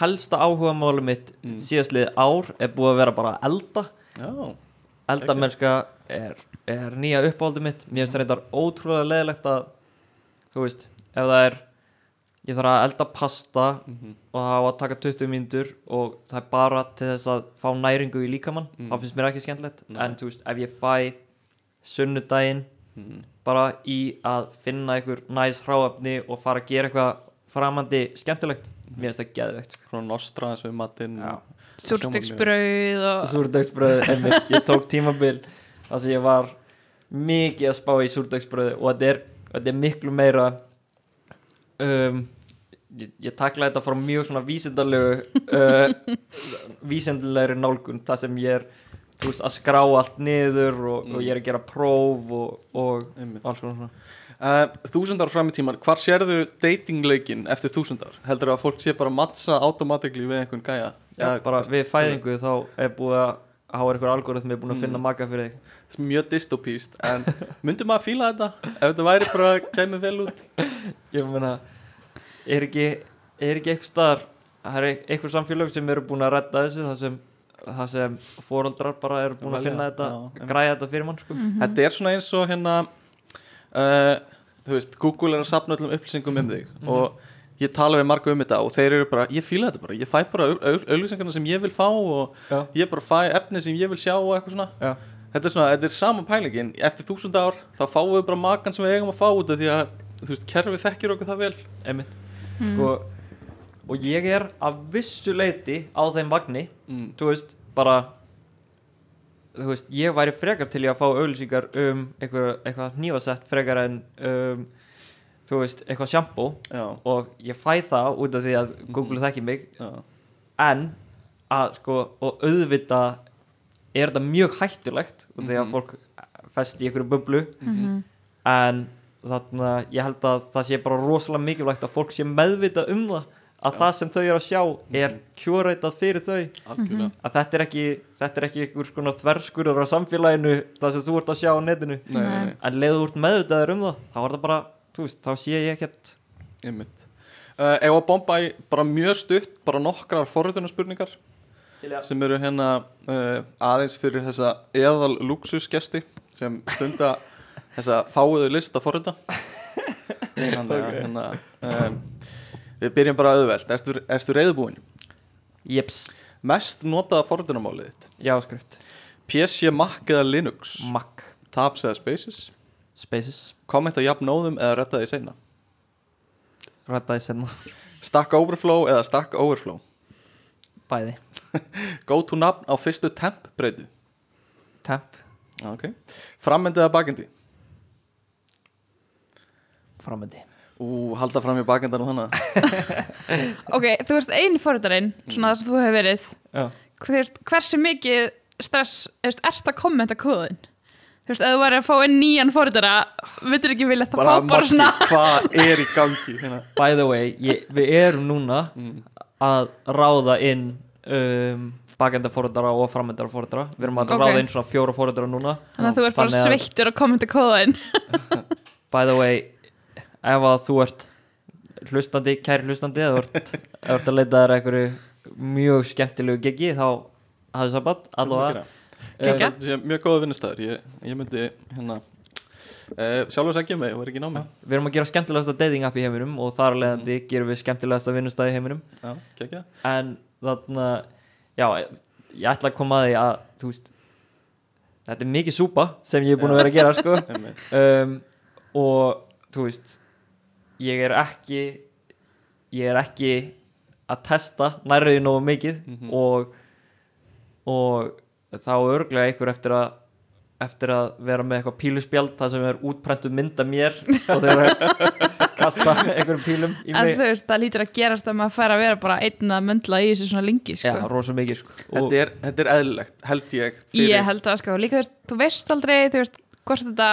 helsta áhuga máli mitt Mm. síðastlið ár er búið að vera bara elda. Já, eldamennska er, er nýja uppáhaldi mitt mér finnst það reyndar ótrúlega leðilegt að þú veist, ef það er ég þarf að elda pasta Mhm. og það á að taka 20 mínútur og það er bara til þess að fá næringu í líkamann Mm. þá finnst mér ekki skemmtilegt en þú veist, ef ég fæ sunnudaginn Mhm. bara í að finna einhver næs hráefni og fara að gera eitthvað framandi skemmtilegt mér finnst það geðveikt sko. svona nostra eins og matinn Já. Súrdegsbrauð og súrdagsbröð einmitt, ég tók tímabil þar sem ég var mikið að spá í súrdagsbröð og þetta er, þetta er miklu meira um, ég, ég takla þetta frá mjög svona vísindalegu uh, vísindalegri nálgun þar sem ég er veist, að skrá allt niður og, og ég er að gera próf og, og alls konar svona Uh, þúsund ár fram í tíman, hvar sérðu datingleikin eftir þúsund ár? Heldur að fólk sé bara mattsa automatically við einhvern gæja? Já, bara við fæðingu þá er búið að hafa einhver algoritmi búin að Mm. finna maka fyrir þig Mjög dystopíst, en myndi maður fíla þetta? Ef þetta væri bara kæmi vel út? ég meina er ekki, er ekki eitthvað staðar það er eitthvað samfélag sem eru búin að redda þessu það sem, það sem fóraldrar bara eru búin að finna þetta já, græja þetta fyrir mann sko. Þetta er svona eins og hérna uh, Þú veist, Google er að sapna öllum upplýsingum um þig og ég tala við marga um þetta og þeir eru bara, ég fíla þetta bara ég fæ bara auðlýsingarna sem ég vil fá og Já. ég bara fæ efni sem ég vil sjá og eitthvað svona Já. þetta er svona, þetta er sama pælingin eftir þúsund ár, þá fáum við bara makan sem við eigum að fá út af því að, þú veist, kerfið þekkir okkur það vel einmitt sko, og ég er að vissu leiti á þeim vagni mm. þú veist, bara þú veist, ég væri frekar til ég að fá auglýsingar um eitthvað, eitthvað hnífasett frekar en um, þú veist, eitthvað sjampó Já, og ég fæ það út af því að Google þekki mig. Já, en að sko og auðvitað er þetta mjög hættulegt út af því að Mhm. fólk festi í einhverju bublu. Mhm. en þarna ég held að það sé bara rosalega mikilvægt að fólk sé meðvitað um það að það sem þau eru að sjá er kjórætað fyrir þau. Algjörlega. Að þetta er ekki þetta er ekki einhver skona þverskurður á samfélaginu það sem þú ert að sjá á netinu. Nei, nei, nei, en leiðu úr meðvitaður um það þá er það bara, veist, þá sé ég ekkert. Einmitt. Uh, Ef að bomba í bara mjög stutt bara nokkrar forritunarspurningar sem eru hérna uh, aðeins fyrir þessa eðal luxusgesti sem stunda þessa fáiðu list að forrita. Þannig að hérna um, við byrjum bara auðvelt. Ertu, ertu reyðbúin? jeps, Mest notaða forritunarmálið þitt? Jáskrift PC, Mac eða Linux? Mac, Tabs eða Spaces Spaces. Kommenta jafnóðum eða retta því seinna? Rættaði senna, Stack Overflow eða Stack Overflow? Bæði. Go to nafn á fyrstu temp. Breytu temp, okay. Frammyndi eða bakendi framöndi Ú, halda fram í bakendan og þannig ok, þú veist einu fórhundarinn svona það sem þú hefur verið. Já, hversu mikið stress þú veist, ert að kommenta kóðin þú veist, ef þú væri að fá inn nýjan fórhundara myndir ekki vilja það? Bara fá bara svona hvað er í gangi? Hérna? by the way ég, við erum núna Mm. að ráða inn um, bakenda fóröldara og framendara fóröldara við erum að Ok. ráða inn svona fjóra fóröldara núna. Þannig að þú ert bara að- sveittur að kommenta kóðin by the way ef að þú ert hlustandi, kæri hlustandi eða þú ert, ert að leita þér einhverju mjög skemmtilegu gigi þá hafðu sabat, allavega mjög góða vinnustæður ég, ég myndi hérna uh, sjálfur segja mig og er ekki námi. Við erum að gera skemmtilegasta dating app í heiminum og þar að leiðandi gerum við skemmtilegasta vinnustæði í heiminum. Já, kekja en þarna já, ég ætla að koma að því að þú veist þetta er mikið súpa sem ég er búin að vera að gera sko. Um, og þú veist ég er ekki ég er ekki að testa nærriði nógu mikið Mhm. og og þá örglega einhver eftir að eftir að vera með eitthvað píluspjald það sem er útprentuð mynd af mér og þeir eru að kasta einhverjum pílum í en mig þú veist, það lítur að gerast að maður fær að vera bara einn að möndla í þessu svona lengi já, sko. rosa mikið sko. þetta er, þetta er eðlilegt, held ég fyrir, ég held að sko, líka þú veist, þú veist aldrei þú veist, hvort þetta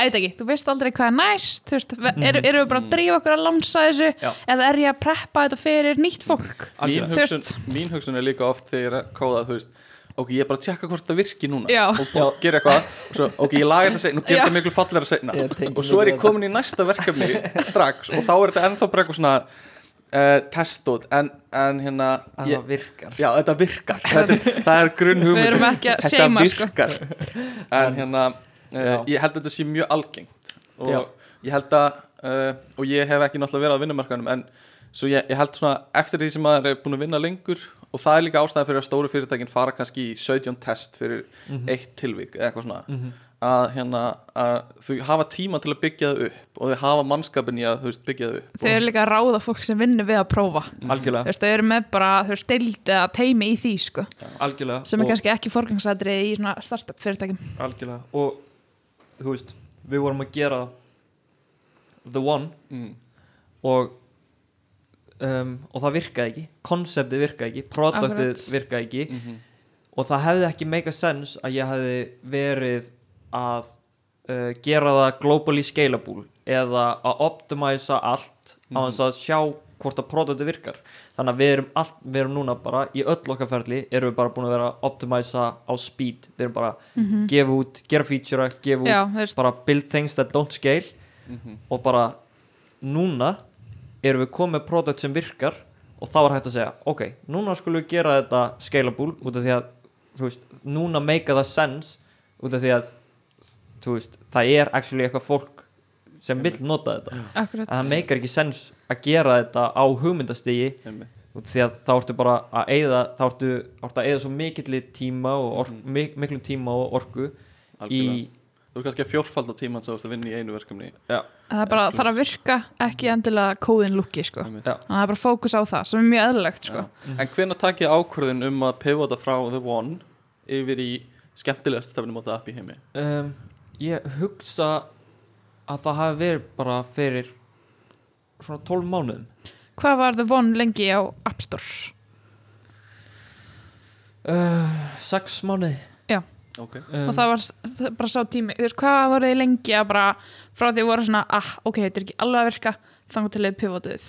ætla ekki, þú veist aldrei hvað er næst þú veist, eru, eru við bara að drífa okkur að lansa þessu Já. eða er ég að preppa þetta fyrir nýtt fólk mín hugsun, mín hugsun ok, ég er bara að tjekka hvort það virki núna. Já. og, og gera eitthvað og svo, ok, ég laga þetta seinna og gera þetta miklu fallegra tengi og svo er ég komin í næsta verkefni strax og þá er þetta ennþá bara eitthvað svona uh, testót en, en hérna ég, það virkar. Já, þetta virkar. Þetta, er- það er grunn hugmynd Við erum ekki að þetta seima, sko. virkar. En hérna uh, Já. ég held að þetta sé mjög algengt. Og Já. ég held að uh, og ég hef ekki náttúrulega verið á vinnumarkanum en svo ég, ég held svona eftir því sem maður er búin að vinna lengur og það er líka ástæða fyrir að stóru fyrirtækin fara kannski í 17 test fyrir eitt tilvík eða eitthvað svona. Mhm. að, hérna, að þau hafa tíma til að byggja það upp og þau hafa mannskapin í að veist, byggja það upp þau eru líka að ráða fólk sem vinnur við að prófa. Þú algjörlega, veist, þau eru með bara, þau veist, deild eða teimi í því, sko, algjörlega. Sem er kannski ekki forgangsætri í svona startup fyrirtækjum. Algjörlega. Og þú veist, við vorum að gera The One mm. og um, og það virkaði ekki. Konseptið virkaði ekki, produktið virkaði ekki. Mm og það hefði ekki make a sense að ég hefði verið að uh, gera það globally scalable eða að optimæsa allt á þess að sjá hvort að produktið virkar. Þannig að við erum, allt, við erum núna bara í öll okkar ferli erum við bara búin að vera að optimæsa á speed. Við erum bara að gefa út, gera feature gefa út. Já, bara build things that don't scale. Mhm. og bara núna erum við komið með produkt sem virkar og þá er hægt að segja ok, núna skulum við gera þetta scalable út af því að þú veist, núna make það sense út af því að þú veist, það er actually eitthvað fólk sem vill nota þetta. Akkurat. En það meikar ekki sens að gera þetta á hugmyndastigi út af því að þá ertu bara að eyða þá ertu, ertu að eyða svo mikill tíma og ork, mik miklum tíma og orku í, Algjörlega. Þú er kannski að fjórfalda tíman svo þú ert að vinna í einu verkefni. Já, það er bara, það þarf að virka ekki endilega kóðin lúki, sko. Þannig að það er bara fókus á það, sem er mjög eðlilegt, sko. En hvenær takk ég ákvörðin um að pivota frá The One yfir í skemmtilegast stefnumóta app í heimi? um, ég hugsa að það hafi verið bara fyrir svona 12 mánuðum. Hvað var The One lengi á App Store? uh, 6 mánuði Ok, um, og það var það bara sá tími, þú veist, hvað voru þið lengi að bara, frá því voru svona ah, ok, þetta er ekki alveg að virka, þannig til þið pivotuð?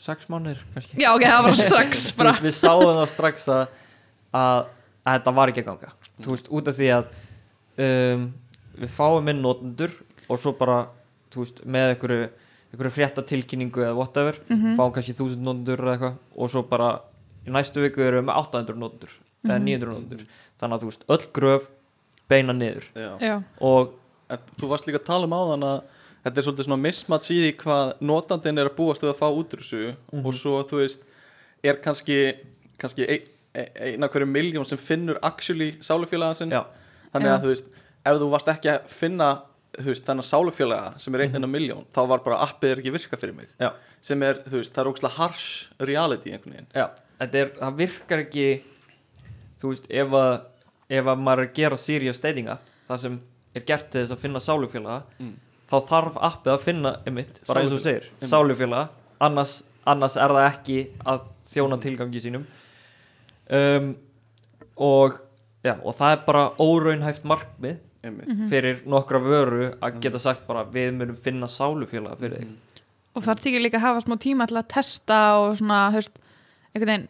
6 mánuðir kannski. Já, ok, það var strax bara. við sáum það strax að, að, að þetta var ekki að ganga. Þú veist, út af því að um, við fáum inn notendur og svo bara, þú veist, með einhverju, einhverju frétta tilkynningu eða whatever, Mhm. fáum kannski 1000 notendur eða eitthvað og svo bara í næstu viku erum við með 800 notendur eða Mhm. 900 notendur þannig að þú veist, öll gröf beina niður. Já. já, og En þú varst líka að tala um áðan að þetta er svolítið svona mismats í því hvað notandinn er að búast við að fá út úr þessu og svo þú veist er kannski, kannski ein, ein- eina hverju miljón sem finnur actually sálufélaga sinn. Já, þannig að þú veist, ef þú varst ekki að finna veist, þennan sálufélaga sem er einn mm miljón, þá var bara appið er ekki virka fyrir mig. Já, sem er, þú veist, það er ógslag harsh reality einhvern veginn. Já. Þetta er, það virkar ekki þú veist, ef að ef að maður er að gera serious datinga það sem er gert til þess að finna sálufélaga Mm. þá þarf appið að finna einmitt, bara eins og þú segir, sálufélaga. Annars, annars er það ekki að þjóna Mm. tilgangi sínum. Um, og já, og það er bara óraunhæft markmið einmitt, fyrir nokkra vöru að geta sagt bara við munum finna sálufélaga fyrir þig. Og það þykir líka að hafa smá tíma til að testa og svona, veist einhvern veginn,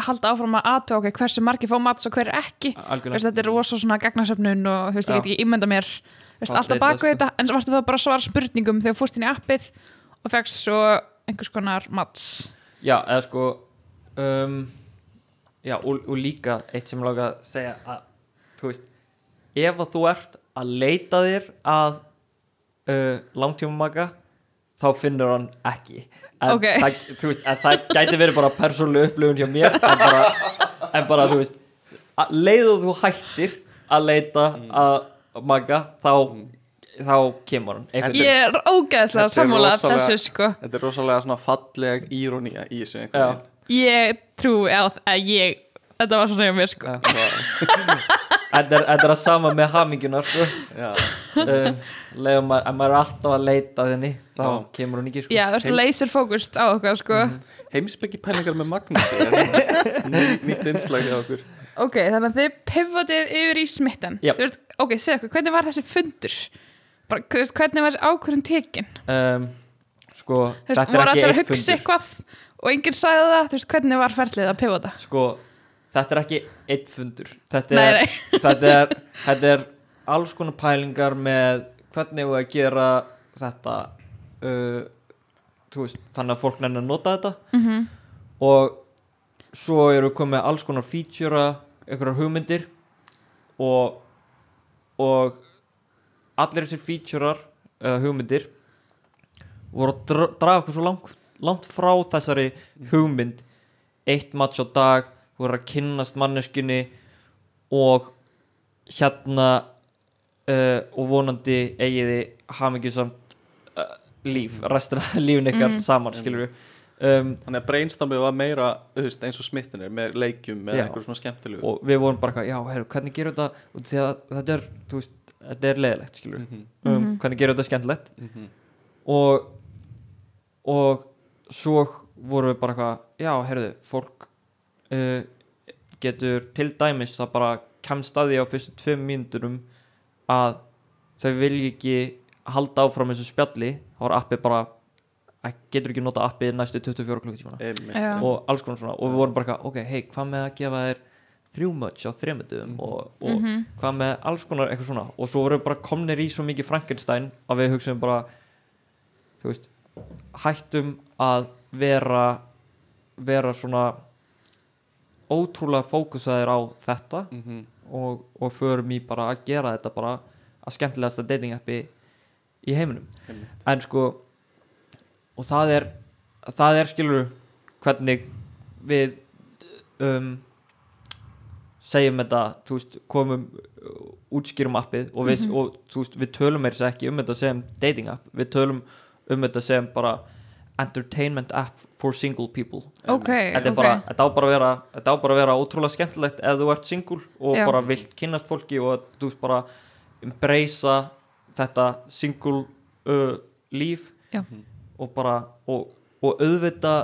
halda áfram að aðtöða ok, hversu margir fá mats og hver ekki. Veist, þetta er rosa svona gagnasöfnun og veist, ég get ekki ímynda mér veist, alltaf baku þetta, en svo varstu þá bara að svara spurningum þegar fórst inn í appið og fegst svo einhvers konar mats. Já, eða sko um, Já, og, og líka eitt sem ég lága að segja að þú veist, ef að þú ert að leita þér að uh, langtímamaka þá finnur hann ekki. En, Ok. það, þú veist, en það gæti verið bara persónuleg upplifun hjá mér en bara, en bara þú veist leiðu þú hættir að leita að maka þá, þá kemur hann. Einhvern ég er er sammála rosalega- þessu sko. þetta er rosalega svona falleg írónía í þessu ég trú á að ég þetta var svona hjá mér sko Þetta er, þetta er að sama með hamingjunar sko. Um, maður, ef maður er alltaf að leita að henni þá Já. kemur hún ekki sko. já, þú veist, Heim- laser fókust á okkar sko? Heimsbyggi pælingar með er ný, nýtt innslag hjá okkur. Ok, þannig að þið pivotið yfir í. Þú veist, ok, segðu okkur, hvernig var þessi fundur? Bara, hvernig var ákvörðin tekin? Um, sko, veist, þetta er voru ekki allir að einn hugsa fundur. eitthvað og enginn sagði það, þú veist, hvernig var ferlið að pivota? Sko, þetta er ekki einn fundur þetta Nei, er, nei. þetta er, þetta er alls konar pælingar með hvernig við að gera þetta uh, veist, þannig að fólk nefnir að nota þetta mm -hmm. og svo eru við komið alls konar feature einhverjar hugmyndir og og allir þessir featurear eða hugmyndir voru að dra draga okkur svo langt, langt frá þessari hugmynd eitt match á dag voru að kynnast manneskunni og hérna uh, og vonandi eigiði hafmyggjusamt uh, líf restina af lífin ykkar Mm. saman skilur við um, Þannig að brainstormið var meira þú veist, eins og smittin er með leikjum með Já. eitthvað svona skemmtilegu og við vorum bara, eitthvað, já, heru, hvernig gerum þetta? Og því að þetta er, þú veist, þetta er leðilegt skilur við, Mhm, um, Mhm. hvernig gerum þetta skemmtilegt? Mhm, og og svo vorum við bara eitthvað, já, heyrðu, fólk uh, getur til dæmis það bara kemst að því á fyrstu tveim mínúturum að þau vilja ekki halda áfram þessu spjalli, þá var appið bara að getur ekki nota appið næstu 24 klukkutímana einmitt, Já. einmitt. og alls konar svona og við vorum bara ok, hei, hvað með að gefa þér þrjú möts á þremundum Mhm. og, og Mhm. hvað með alls konar eitthvað svona og svo vorum við bara komnir í svo mikið Frankenstein að við hugsaum bara þú veist, hættum að vera vera svona ótrúlega fókusaðir á þetta Mhm, og, og förum í bara að gera þetta bara að skemmtilegasta dating appi í heiminum. Einmitt. en sko og það er það er skilur hvernig við um, segjum þetta veist, komum uh, útskýrum appið og við, og, þú veist, við tölum meira sér ekki um þetta sem dating app við tölum um þetta sem bara entertainment app for single people ok, þetta, ok bara, þetta á bara að vera vera ótrúlega skemmtilegt ef þú ert single og Já. bara vilt kynnast fólki og þú veist bara embracea þetta single uh, líf Já. og bara og, og auðvita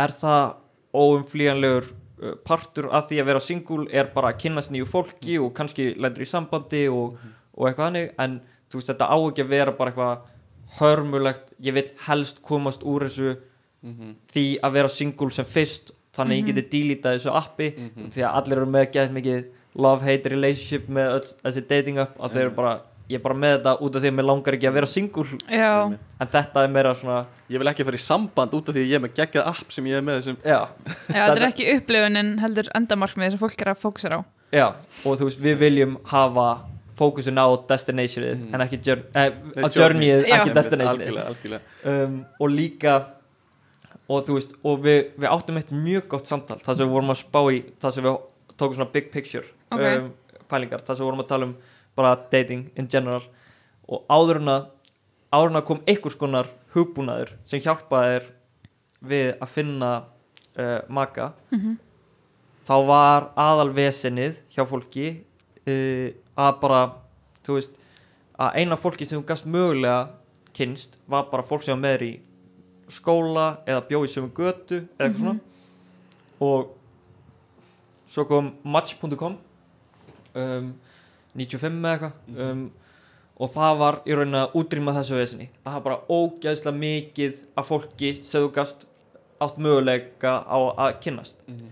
er það óumflýjanlegur uh, partur af því að vera single er bara að kynnast nýju fólki og kannski lendur í sambandi og, og eitthvað hannig en þú veist þetta á ekki að vera bara eitthvað hörmulegt, ég vil helst komast úr þessu Mhm, því að vera single sem fyrst þannig Mhm. ég geti dílítað þessu appi mhm. því að allir eru með gett mikið love-hate relationship með öll þessi dating app að þeir eru bara, ég er bara með þetta út af því að mér langar ekki að vera single. Já, en þetta er meira svona Ég vil ekki fara í samband út af því að ég er með geggjað app sem ég er með þessum já, já, þetta er ekki upplifunin heldur endamarkmið sem fólk er að fókusera á. Já, og þú veist við viljum hafa fókusin á destinationið Mhm. en ekki jour, eh, á journeyið, Já. ekki destinationið um, og líka og þú veist, og við, við áttum eitt mjög gott samtal, það sem við vorum að spá í það sem við tókum svona big picture Ok. um, pælingar, það sem við vorum að tala um bara dating in general og áður en að áður en að kom einhvers konar hugbúnaður sem hjálpaði þér við að finna uh, maka Mhm. þá var aðalvesenið hjá fólki uh, að bara þú veist, að eina fólki sem þú gast mögulega kynst var bara fólk sem var með þér í skóla eða bjóð í sömu götu eða eitthvað svona. Og svo kom match.com um, 95 eða eitthvað um, og það var í rauninni að útrýma þessu vesinni það var bara ógeðslega mikið af fólki sem þú gast átt möguleika á að kynnast. Mhm.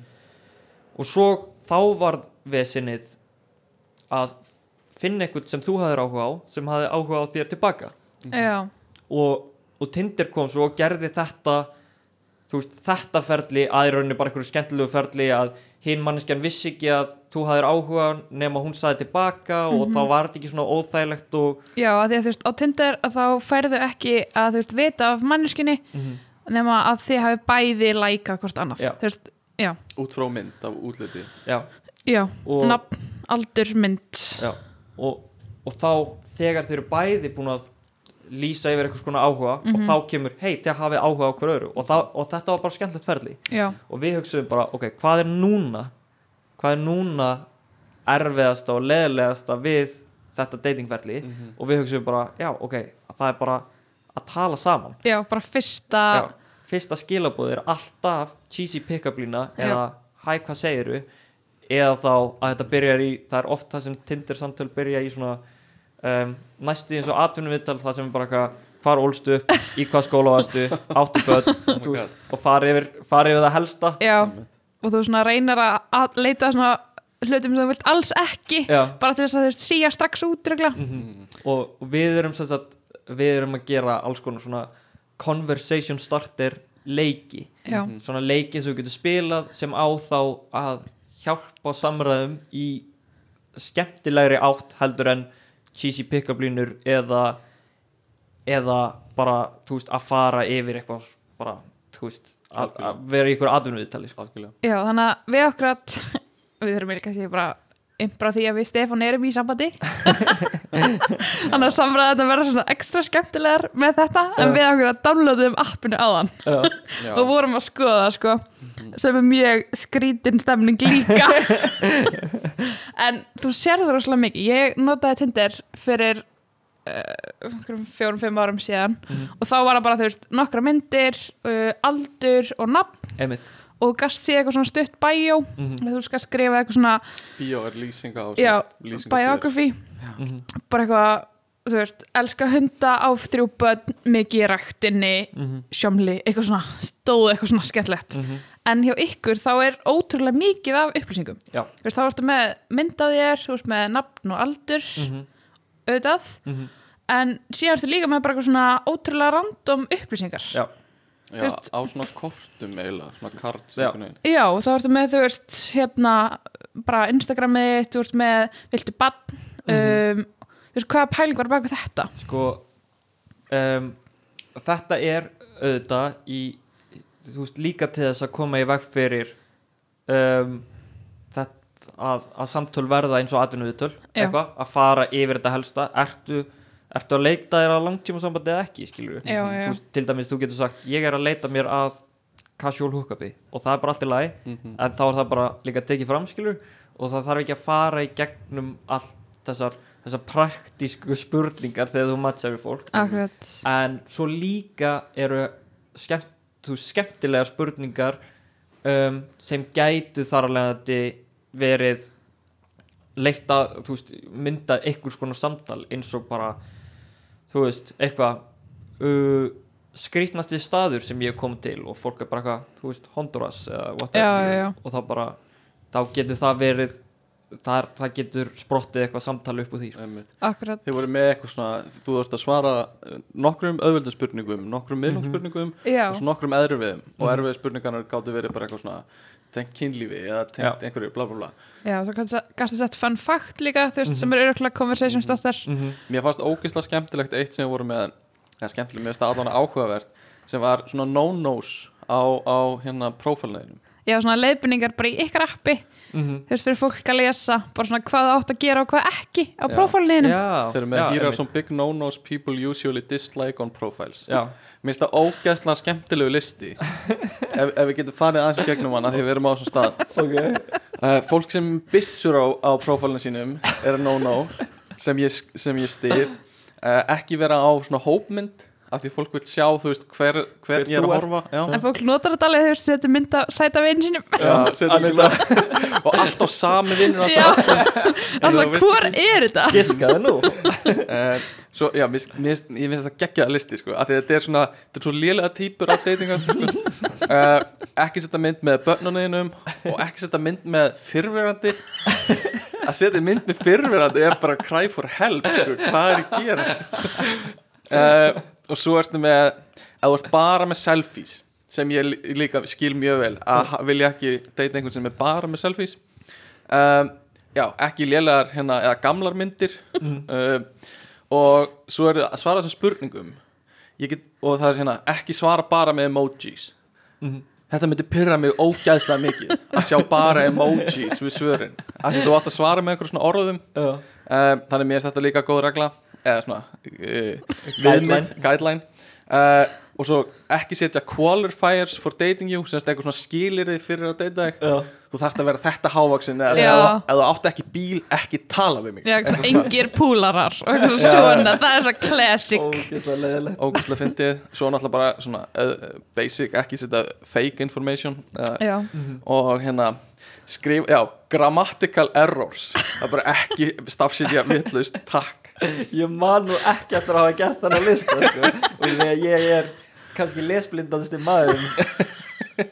og svo þá var vesinnið að finna eitthvað sem þú hafðir áhuga á sem hafði áhuga á þér tilbaka já, og, og Tinder kom svo og gerði þetta veist, þetta ferli að í rauninni bara einhverju skemmtilegu ferli að hinn manneskjan vissi ekki að þú hafðir áhuga nema hún saði tilbaka og Mhm. þá var þetta ekki svona óþægilegt og já, að því að þú veist á Tinder að þá færðu ekki að þú veist vita af manneskinni nema að þið hafi bæði læka hvort annað. Já. þú veist, já, Út frá mynd af útliti. Já, já, og, nafn, aldur, mynd. Já, og, og þá þegar þeir eru bæði búin að lýsa yfir eitthvað svona áhuga og Mhm. þá kemur, hei, þið hafið áhuga á hver öðru. Og, þá, og þetta var bara skemmtilegt ferli. Já, og við hugsaðum bara, ok, hvað er núna hvað er núna erfiðasta og leðilegasta við þetta datingferli? Mhm. og við hugsaðum bara, já, ok það er bara að tala saman. Já, bara fyrsta já, fyrsta skilabóð er alltaf cheesy pick-up lína eða hæ, hvað segiru eða þá að þetta byrjar í það er oft það sem Tinder samtöl byrja í svona um, næstu eins og atvinnuvital það sem bara eitthvað hvar ólstu upp, í hvað skóla varstu áttu börn veist, og fari yfir, fari yfir það helsta. Já, og þú svona reynir að, að leita svona hlutum sem þú vilt alls ekki Já. bara til þess að þú veist síja strax út regla. og, og við erum sem sagt, við erum að gera alls konar svona conversation starter leiki. Já, svona leiki sem þú getur spilað sem á þá að hjálpa samræðum í skemmtilegri átt heldur en cheesy pick-up línur eða eða bara, þú veist, að fara yfir eitthvað bara, þú veist að, að vera í ykkur atvinnuðtali sko. algjörlega já þannig að við okkur að við þurfum eiginlega kannski bara impra því að við Stefán erum í sambandi. Þannig að samræða þetta verða svona ekstra skemmtilegar með þetta en Já. við okkur að downloadum appinu á þann Já. og vorum að skoða það, sko sem er mjög skrítin stemning líka. En þú sér það rosalega mikið. Ég notaði Tinder fyrir uh, fjórum, fimm árum síðan og þá var það bara, þú veist, nokkra myndir uh, aldur og nafn. Einmitt og þú gast séð eitthvað svona stutt bæjó Mhm. þú skast skrifa eitthvað svona Bíó er lýsinga á já, lýsinga biography Mhm. bara eitthvað, þú veist, elska hunda á þrjú börn, mikið í ræktinni Mhm. sjómli, eitthvað svona stóð eitthvað svona skemmtlegt Mhm. en hjá ykkur þá er ótrúlega mikið af upplýsingum veist, þá ertu með mynd af þér, þú veist með nafn og aldur Mhm. auðvitað Mhm. en síðan ertu líka með bara eitthvað svona ótrúlega random upplýsingar Já. Já, veist- á svona kortum eiginlega, svona karts Já. Já, þá ertu með, þú veist, hérna bara Instagramið, þú veist með viltu bann um, þú veist, hvaða pæling var baka þetta? Sko um, þetta er auðvitað í þú veist líka til þess að koma í veg fyrir um, þetta að, að samtöl verða eins og atvinnuviðtöl Já. eitthvað, að fara yfir þetta helsta. Ertu, ertu að leita þér að langtíma sambandi eða ekki, skilur Já, já. Veist, til dæmis þú getur sagt, ég er að leita mér að casual hookupi. Og það er bara allt í lagi Mhm. en þá er það bara líka tekið fram skilur og það þarf ekki að fara í gegnum allt þessar, þessar praktísku spurningar þegar þú matchar við fólk. Akkurat. En svo líka eru skemmt, þú, skemmtilegar spurningar um, sem gætu þar alveg að verið leitt að mynda einhvers konar samtal eins og bara þú veist, eitthvað uh, skrýtnasti staður sem ég kom til og fólk er bara eitthvað, þú veist, Honduras eða whatever, Já, já, já. og þá bara, þá getur það verið það, það getur sprottið eitthvað samtal upp úr því sko. Akkurat. Þið voru með eitthvað svona, þú þurft að svara eh, nokkrum auðveldum spurningum, nokkrum miðlum spurningum Já, og svo nokkrum erfiðum. Og erfið spurningarnar gáttu verið bara eitthvað svona tengt kynlífi eða tengt einhverju bla bla bla. Já, svo kannski sett fun fact líka, þú veist, sem er öruglega conversation starter -hmm. Mér fannst ógeðslega skemmtilegt eitt sem við vorum með eða skemmtilegt, mér finnst það allan áhugavert sem var svona no-nos á, á hérna prófælneginum Já, svona leiðbynningar bara í ykkar appi Mhm. þú veist, fyrir fólk að lesa bara svona hvað það átt að gera og hvað ekki á Já, Þeir eru með are einmitt. some big no-nos people usually dislike on profiles. Já, Mér finnst það ógeðslega skemmtilegu listi. Ef, ef við getum farið aðeins gegnum hana því við erum á þessum stað. Ok. Uh, Fólk sem byssur á, á prófælinu sínum er no-no sem ég, sem ég stið uh, ekki vera á svona hópmynd af því fólk vil sjá, þú veist, hver, hver, Hver ég er að horfa Já, en fólk notar þetta alveg, þú veist, setja mynd að sæta veginn sínum. Já mynda. Og alltaf sami vinnur alltaf hvor er þetta? Giskaðu nú. Uh, Svo, já, mér, mér, ég finnst þetta geggjaða listi sko, af því þetta er svona, þetta er svo lélega típur af datingar sko. uh, ekki setja mynd með börnunniðinum og ekki setja mynd með fyrrverandi. Að setja mynd með fyrrverandi er bara cry for help sko, hvað er að gerast? Uh, og svo ertu með að þú ert bara með selfies sem ég lí- líka skil mjög vel að vilja ekki deyta einhvern sem er bara með selfies. Um, já, ekki lélegar hérna, eða gamlar myndir. Um, og svo er að svara þessum spurningum. Get, og það er hérna ekki svara bara með emojis. Þetta myndi pyrra mig ógæðslega mikið að sjá bara emojis við svörin. Því þú átt að svara með einhver svona orðum. Um, þannig mér er þetta líka góð regla eða svona uh, Guideline. viðmið, guideline. Uh, og svo ekki setja qualifiers for dating you semst eitthvað svona skilirði fyrir að deyta þig. Þú þarft að vera þetta hávaksin eða þú- átt ekki bíl, ekki tala við mig. Já, svona engir púlarar svona, það er svo classic. Ógæslega fyndið, svo náttúrulega bara svona uh, basic, ekki setja fake information uh, Já, og hérna skrif, já, grammatical errors. Það er bara ekki stafsitja vitlaust, takk ég man nú ekki eftir að hafa gert þannig lista sko. og ég, ég er kannski lesblindast í maður í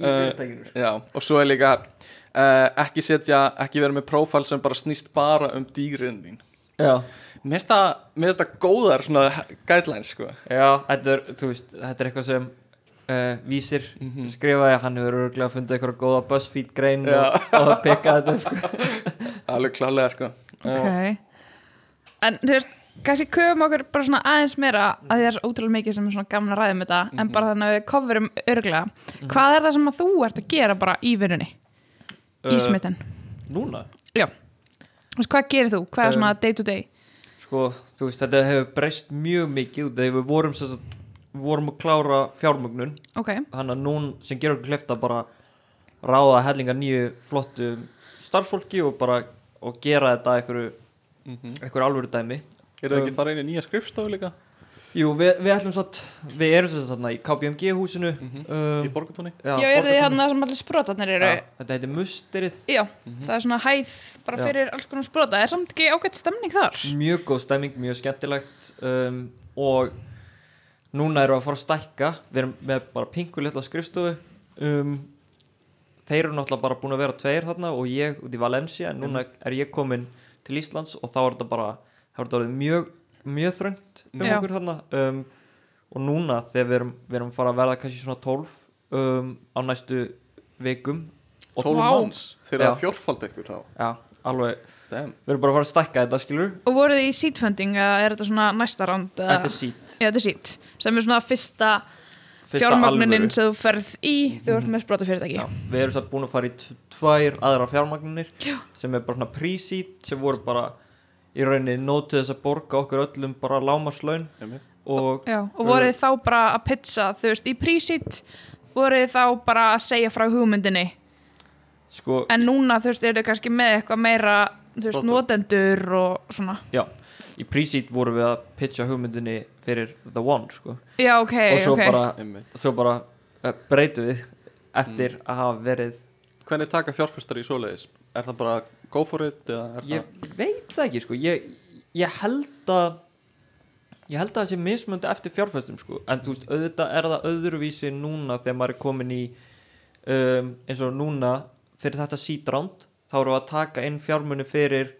fyrirtækinu Já, og svo er líka uh, ekki setja, ekki vera með prófæl sem bara snýst bara um dýrin þín já, Mér finnst það, góðar svona guidelines sko já þetta, er, veist, þetta er eitthvað sem uh, vísir Mhm. skrifaði hann hefur örgulega fundið eitthvað góða BuzzFeed grein Já. og, og pikkaði þetta sko. Alveg klálega sko ok en þú veist, kannski köfum okkur bara svona aðeins meira að því það er svo ótrúlega mikið sem er svona gamla ræðum þetta en bara þannig að við coverum örglega hvað er það sem að þú ert að gera bara í vinnunni? Í smitten? núna? Já, þú veist, hvað gerir þú, hvað er svona day to day sko, þú veist, þetta hefur breyst mjög mikið því við vorum sagt, vorum að klára fjármögnun. Ok, hann að nún sem gerur okkur klefta bara ráða hellinga nýju flottu starffólki og bara og gera þetta að mm einhverju alvöru dæmi. Er það ekki Um, fara inn í nýja skrifstofu líka? Jú, við, við ætlum satt við erum sagt þarna í KPMG húsinu Mhm. um, Í borgatúni? já, eru þið hérna sem allir sprotarnir eru? Já, Þetta heitir Musterið. Já, það er svona hæð bara Já. fyrir alls konar sprota, er samt ekki ágætt stemning þar? Mjög góð stemming, mjög skemmtilegt um, og núna erum við að fara að stækka. Við erum með bara pingu litla skrifstofu. Um, þeir eru náttúrulega bara búin að vera tveir þarna og ég út í Valencia. En núna er ég komin til Íslands og þá er þetta bara er þetta mjög, mjög þröngt um Já. okkur þarna um, og núna þegar við erum, við erum fara að verða kannski svona 12 um, á næstu vikum og 12 Vá. manns? Þeir eru Já. að fjórfald ykkur þá já, alveg, Damn. við erum bara að fara að stækka þetta skilur og voruð þið í seed funding eða er þetta svona næsta ránd þetta er sít já, þetta er seed, sem er svona Fyrsta fjármagnunin sem þú ferð í þegar þú ert með sprota fyrirtæki Já, við erum satt búin að fara í tvær aðra fjármagnunir sem er bara svona pre-seed sem voru bara í rauninni nótið þess að borga okkur öllum bara lámarslaun og Já, og voruð þið þá bara að pizza þú veist, í pre-seed voruð þið þá bara að segja frá hugmyndinni. Sko, en núna þú veist, eru þið kannski með eitthvað meira þú veist, Product. notendur og svona. Já í pre-seed vorum við að pitcha hugmyndinni fyrir The One sko. Já, ok, og svo ok. bara, svo bara uh, breytum við eftir að hafa verið Hvernig taka fjárfæstar í svoleiðis? Er það bara go for it eða er ég veit það ekki sko. Ég, ég held að ég held að það sé mismöndi eftir fjárfæstum sko. En þú veist auðvitað er það öðruvísi núna þegar maður er komin í um, eins og núna fyrir þetta sídránd þá við að taka inn fjármunni fyrir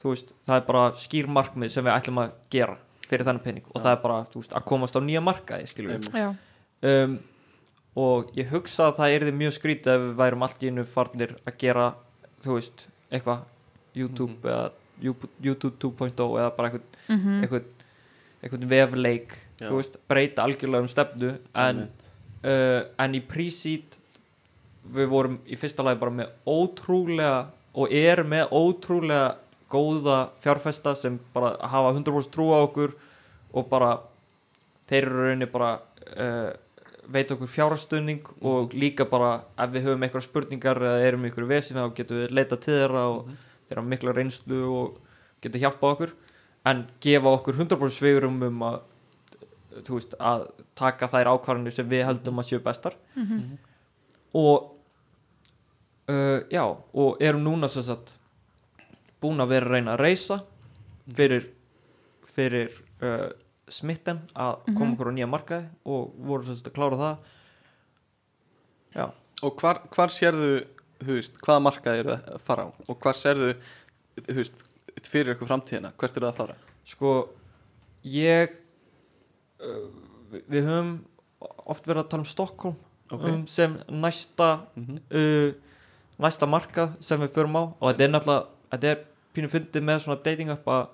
þú veist það er bara skýr markmið sem við ætlum að gera fyrir þennan pening. Og það er bara veist að komast á nýja markaði um, og ég hugsa að það erði mjög skrítið ef við værum allt í einu farnir að gera þú veist, eitthvað YouTube eða YouTube YouTube 2.0 eða bara einhvern, mhm. einhvern, einhvern vefleik Já. þú veist, breyta algjörlega um stefnu. En, uh, en í pre-seed við vorum í fyrsta lagi bara með ótrúlega og erum með ótrúlega góða fjárfesta sem bara hafa 100% trú á okkur og bara þeir eru í rauninni bara uh, veit okkur fjárastunning og líka bara ef við höfum eitthvað spurningar eða erum í ykkur vesina og getum við leita til þeirra og þeirra mikla reynslu og getur hjálpað okkur. En gefa okkur 100% sveigurum um að þú veist, að taka þær ákvarðanir sem við heldum að séu bestar. Og uh, já, og erum núna sem sagt búin að vera að reyna að reysa fyrir fyrir uh, smitten að koma okkur á nýja markaði og voru sagt að klára það. Já, Og hvar, hvar sérðu þú veist, hvaða markaði eru það að fara á? Og hvar sérðu þú veist, fyrir ykkur framtíðina, hvert eru það að fara? Sko ég uh, við, höfum oft verið að tala um Stockholm Ok. um, sem næsta Mhm. uh, næsta markað sem við förum á. Og þetta er náttúrulega þetta er pínu fyndið með svona dating up að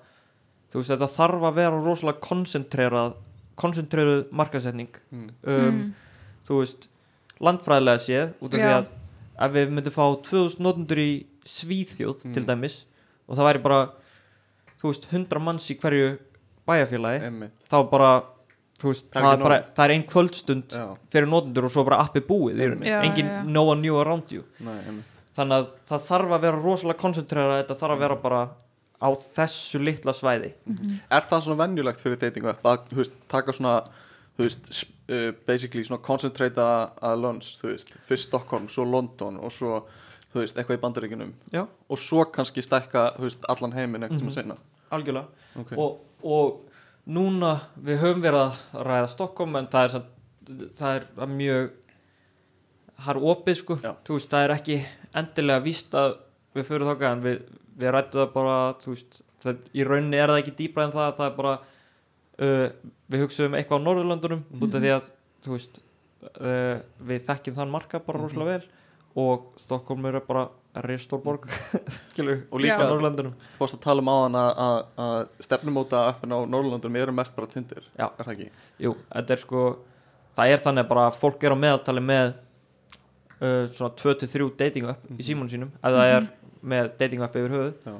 þú veist þetta þarf að vera rosalega koncentrerað koncentreruð markaðsetning Mm. um, þú veist landfræðilega séð út af því að ef við myndum fá 2000 notendur í Svíþjóð Mm. til dæmis og það væri bara þú veist 100 manns í hverju bæjarfélagi Einmitt. þá bara veist, Það er bara, það er ein kvöldstund Já, fyrir notendur og svo bara appi búið í rauninni. Já, engin já, já. no one new around you nei, þannig að það þarf að vera rosalega koncentrera þetta þarf að vera bara á þessu litla svæði. Er það svona venjulegt fyrir dating web að veist, taka svona veist, uh, basically svona concentrata að lunch, þú veist, fyrst Stockholm svo London og svo veist, eitthvað í bandaríkinum já, og svo kannski stækka, allan heiminn ekkert sem að segna algjörlega. Ok. og, og núna við höfum verið að ræða Stockholm en það er það er mjög er opið sko. Veist, það er ekki endilega víst að við fyrir þokkar en við, við rættum það bara veist, það, í rauninni er það ekki dýpra en það það er bara uh, við hugsaum eitthvað á Norðurlöndunum út af því að veist uh, við þekkjum þann marka bara rosalega vel og Stockholm er bara reistór borg skilur, Og líka- á Norðurlöndunum. Fórst að tala um áðan að, að, stefnumóta appin á Norrlundum eru mest bara tindir Já. Er það ekki? Jú, þetta er sko það er þannig bara að fólk er á meðaltali með uh, svona 2-3 dating app í símónu sínum ef það er með dating app yfir höfuð.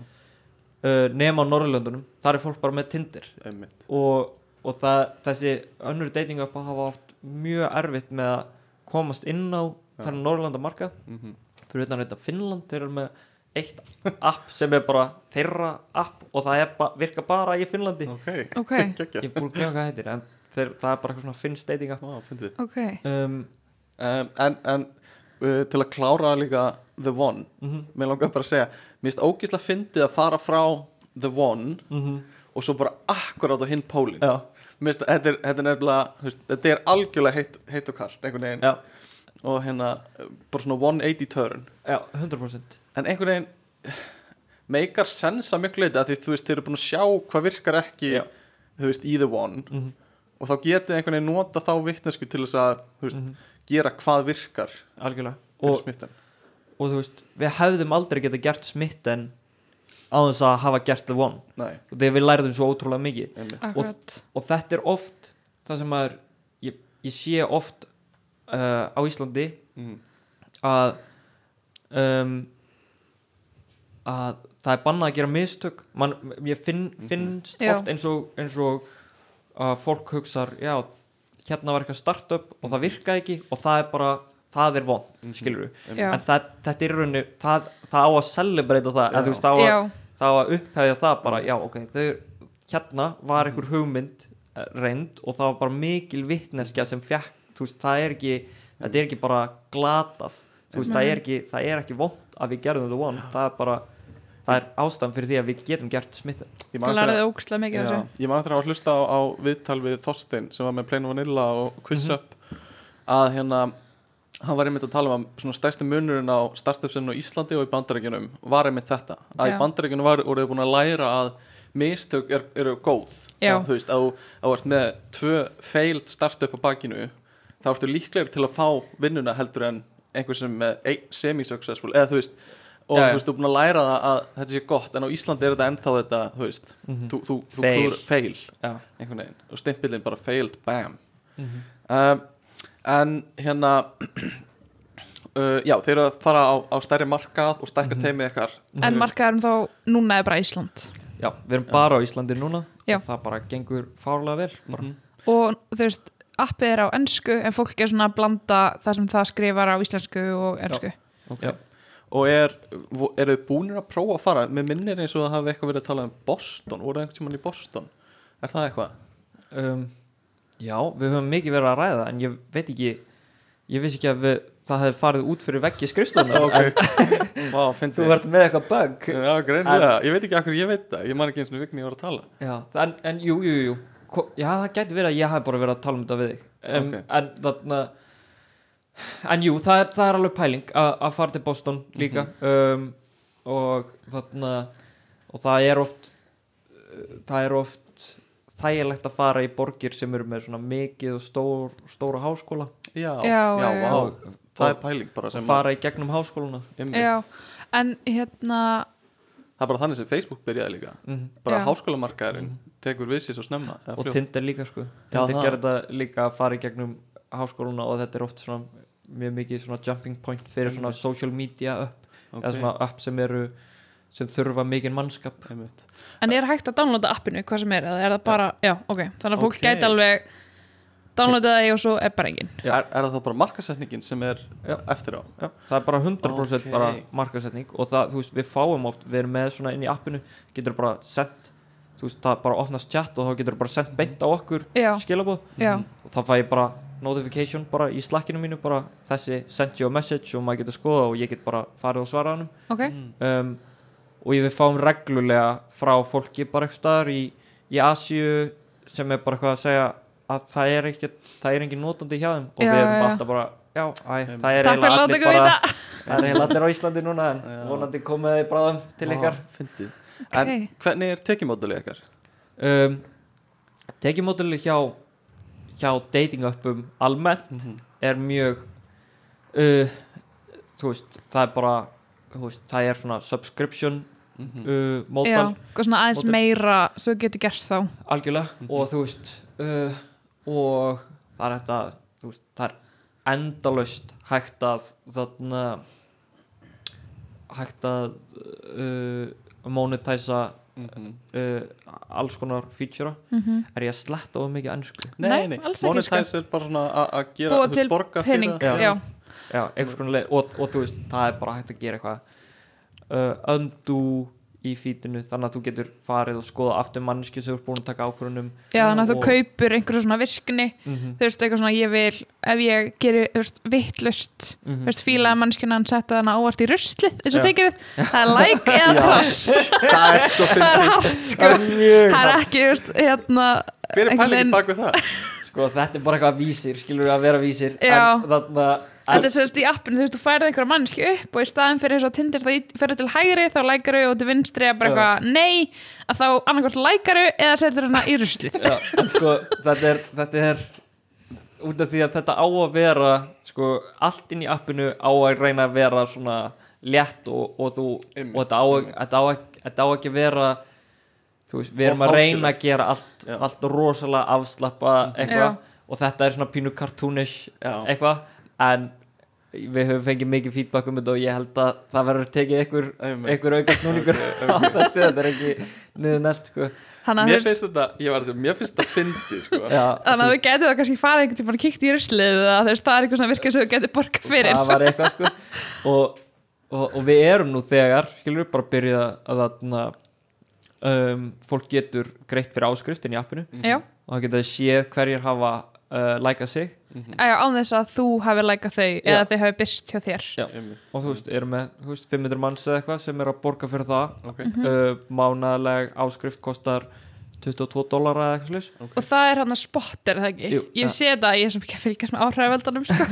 Uh, nema á Norrlöndunum, þar er fólk bara með Tinder. Einmitt. Og, og það, þessi önnur dating app hafa oft mjög erfitt með að komast inn á þennan Norrlanda marka mm fyrir utan þetta Finnland, þeir eru með eitt app sem er bara þeirra app og það er ba virka bara í Finnlandi. Ok, Ok, geggja ég er búin að glemja hvað það heitir en þeir, það er bara eitthvað svona Finns dating app. Ok. Um, um, En, en uh, til að klára líka The One. Mhm, Mér langar bara að segja Mér finnst ógíslega fyndið að fara frá The One mhm, og svo bara akkurát á hinn pólinn. Þetta er, þetta er nefnilega veist, Þetta er algjörlega heitt, heitt og kallt einhvern veginn. Já, og hérna bara svona 180 turn. Já, 100% en einhvern veginn meikar sens að miklu leiti að því þú veist, þeir eru búin að sjá hvað virkar ekki Já. þú veist, í The One. Mhm. og þá getið einhvern veginn nota þá vittnesku til þess að þú veist, Mhm. Gera hvað virkar algjörlega. og, smitten. og þú veist, við hefðum aldrei getað gert smitt en á þess að hafa gert the one Nei, og þegar við lærðum svo ótrúlega mikið. Akkurat. Og þetta er oft það sem maður ég, ég sé oft uh, á Íslandi mm. að um, að það er bannað að gera mistök. Man, ég finn, finnst Já. oft eins og, eins og að fólk hugsar já, hérna var eitthvað startup og það virkaði ekki og það er bara það er vond, Mhm. skilur við Já. en það, þetta er í rauninni það, það á að celebrate það, þú veist, það á að, það á að upphefja það bara, já, ok, þau hérna var einhver hugmynd eh, reynd og það var bara mikil vitneskja sem fekk, þú veist, það er ekki þetta er ekki bara glatað þú veist, það er ekki, það er ekki vond að við gerðum the one, það er bara það er ástæðan fyrir því að við getum gert smitten Ég man eftir að- að hlusta á, á viðtal við Þorstein sem var með Plain Vanilla og Quiz Up að hérna hann var einmitt að tala um að svona stærsti munurinn á startupsinu á Íslandi og í bandarækjunum var einmitt þetta, að Já. í bandarækjunum var, voru þau búin að læra að mistök er, eru góð. Já. þú veist, að þú ert með tvö failed startup á bakinu þá ertu líklegir til að fá vinnuna heldur en einhver sem er semi-successful eða þú veist og Já, já. þú veist, þú er búin að læra það að þetta sé gott en á Íslandi er þetta ennþá þetta þú veist, Mhm. þú, þú, þú Fail. klúður- fail já, einhvern veginn og stimpillin bara failed, bam Mhm. um, en hérna uh, já, þeir eru að fara á, á stærri markað og stækka teimið ykkar En markaðurum þá núna er bara Ísland já, við erum bara á Íslandi núna Já. og það bara gengur fárlega vel. Mhm. Og þú veist, appið er á ennsku en fólk er svona að blanda það sem það skrifar á íslensku og ennsku okay. Og er, eru þið búinir að prófa að fara? Með minnir eins og það hafi eitthvað verið að tala um Boston, voru það einhvern tímann í Boston? Er það eitthvað? um, já, við höfum mikið verið að ræða en ég veit ekki ég vissi ekki að við, það hefði farið út fyrir veggi skrifstofna þú verður með eitthvað bug. Já, greinlega, ég veit ekki akkur ég veit það. Ég man ekki eins og vikni var að tala. Já, en, en jú, jú, jú. Já, það gæti verið að ég hef bara verið að tala um þetta við þig. Um, Ok. en þarna en jú, það er, það er alveg pæling að að fara til Boston líka um, og þarna og það er oft það er oft þægilegt að fara í borgir sem eru með svona mikið og stór, stóra háskóla já, Já, já, já. og, það er pæling bara sem fara í gegnum háskóluna. Já, en hérna það er bara þannig sem Facebook byrjaði líka mm bara Já. háskólamarkaðurinn tekur við sér svo snemma eða og. Tinder líka sko Tinder það. gerir þetta líka að fara í gegnum háskóluna og þetta er oft svona mjög mikið svona jumping point fyrir svona social media upp Ok, eða svona upp sem eru sem þurfa mikið mannskap einmitt. En er hægt að downloada appinu, hvað sem er, er bara, já, ok, þannig að fólk Ok. gæti alveg downloada það og svo er bara engin. Já. er, er það þá bara markasetningin sem er Já. eftir á Já, það er bara 100% Ok. bara markasetning og það, þú veist, við fáum oft við erum með svona inn í appinu, getur bara sendt, þú veist, það bara opnast chat og þá getur bara sendt beint á okkur Já, skilabóð já, og þá fæ ég bara notification bara í slackinu mínu bara þessi sent you a message og maður getur skoða og ég get bara farið og svara hann ok, um, og við fáum reglulega frá fólki bara eitthvað staðar í, í Asíu sem er bara eitthvað að segja að það er ekki, það er engin notandi hjá þeim og Já, við erum já. alltaf bara já, æ, það er láta allir bara það er eiginlega allir á Íslandi núna en Já. vonandi komið þið bráðum til ykkar fyndið. En hvernig er tekjumódulið ykkar? um, tekjumóduli hjá hjá dating uppum almennt Mhm. er mjög uh, þú veist, það er bara þú veist, það er svona subscription Mhm. uh, Já, módal eitthvað svona aðeins Módel. meira svo getur gert þá algjörlega og þú veist uh, og það er þetta þú veist, það er endalaust hægt að þarna hægt að uh, monetæsa Mhm. uh, alls konar feature mm er ég að sletta of mikið ennsku Nei, Nei, nei, alls ekki, monetize er bara svona að- að gera, Búa til penning, já, Já, einhvers konar leið. Og, og þú veist, það er bara hægt að gera eitthvað. Uh, undo í fítinu þannig að þú getur farið og skoða aftur manneski sem þú ert búin að taka ákvörunum já, þannig að þú Og- kaupir einhverju svona virkni mm -hmm. þú veist, eitthvað svona ég vil ef ég gerir, þú veist, vittlust Mhm. þú veist, fílaði mannskjuna hann setja hana ávart í ruslið eins og þið gerir, það er like eða trass. Það er svo það er hart, sko. Það er er ekki, þú veist, hérna Hver er einhvern pælingin bak við það? Sko, þetta er bara eitthvað vísir, skilur við að vera vísir. Já. en þarna Þetta er sérst í appinu, þú veist, þú færið einhverja mannski upp og í staðin fyrir eins og Tinder þá fyrir til hægri þá lækaru og til vinstri að bara eitthvað nei, að þá annarkvært lækaru eða setur hana í ruslið. Sko, þetta er, þetta er út af því að þetta á að vera sko, allt inn í appinu á að reyna að vera svona létt og, og þú og þetta á, þetta, á, ekki- þetta á ekki að vera þú veist, við erum að reyna að gera allt, allt rosalega afslappa eitthvað og þetta er svona pínu cartoonish Já. eitthvað en við höfum fengið mikið feedback um þetta og ég held að það verður tekið einhver, Einmitt. einhver auka snúningur á þessu, þetta er ekki niður nælt sko. Að Mér finnst þetta, ég var að segja, mér finnst þetta fyndið, sko. Já, þannig að þú getur það kannski farið einhvern tímann kíkt í ruslið eða það er eitthvað svona virkað sem þú getur borgað fyrir. Það var eitthvað sko. Og, og, og við erum nú þegar skilur við bara að byrja að þarna um, fólk getur greitt fyrir áskriftin í appinu. Já, og það getur séð hverjir hafa uh, lækað sig já, án þess að þú hafi lækað þau eða Já. þau hafi byrst hjá þér Já. Og þú veist, erum með þú veist, 500 manns eða eitthvað sem er að borga fyrir það Ok, uh, mánaðleg áskrift kostar 22 dólar eða eitthvað slis og það er hann að spotter, er það ekki? Jú, ég ja. sé þetta, ég er sem ekki að fylgjast með áhrifavöldunum sko.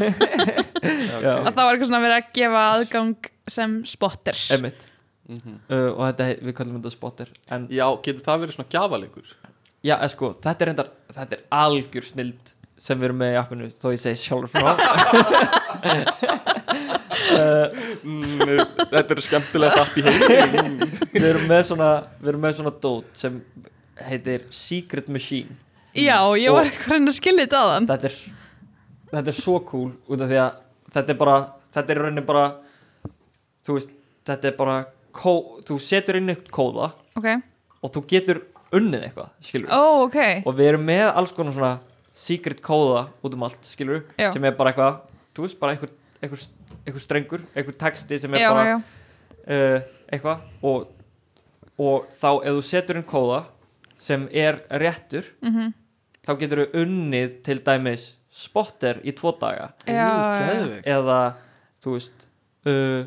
Að það var eitthvað svona verið að gefa aðgang sem spotter Einmitt. Mhm. uh, og þetta, við kallum þetta spotter en Já, getur það verið svona gjafalegur? já, eða sko, þetta er reyndar þetta er algjör snild sem við erum með í appinu þó ég segi sjálfur frá. Mm, þetta er skemmtilegast app í heim við erum með svona við erum með svona dót sem heitir Secret Machine. Já, ég var eitthvað að skilja þetta aðan þetta er, þetta er svo cool út af því að þetta er bara þetta er í rauninni bara þú veist, þetta er bara kó, þú setur inn eitt kóða Ok, og þú getur unnið eitthvað skilur ó, ok. Og við erum með alls konar svona secret kóða út um allt skilur Já. sem er bara eitthvað, þú veist, bara einhver, einhver, einhver strengur, einhver texti sem er Já, bara já, uh, eitthvað. Og, og þá ef þú setur inn kóða sem er réttur mhm. þá getur þú unnið til dæmis spotter í tvo daga. Já, eða þú veist uh,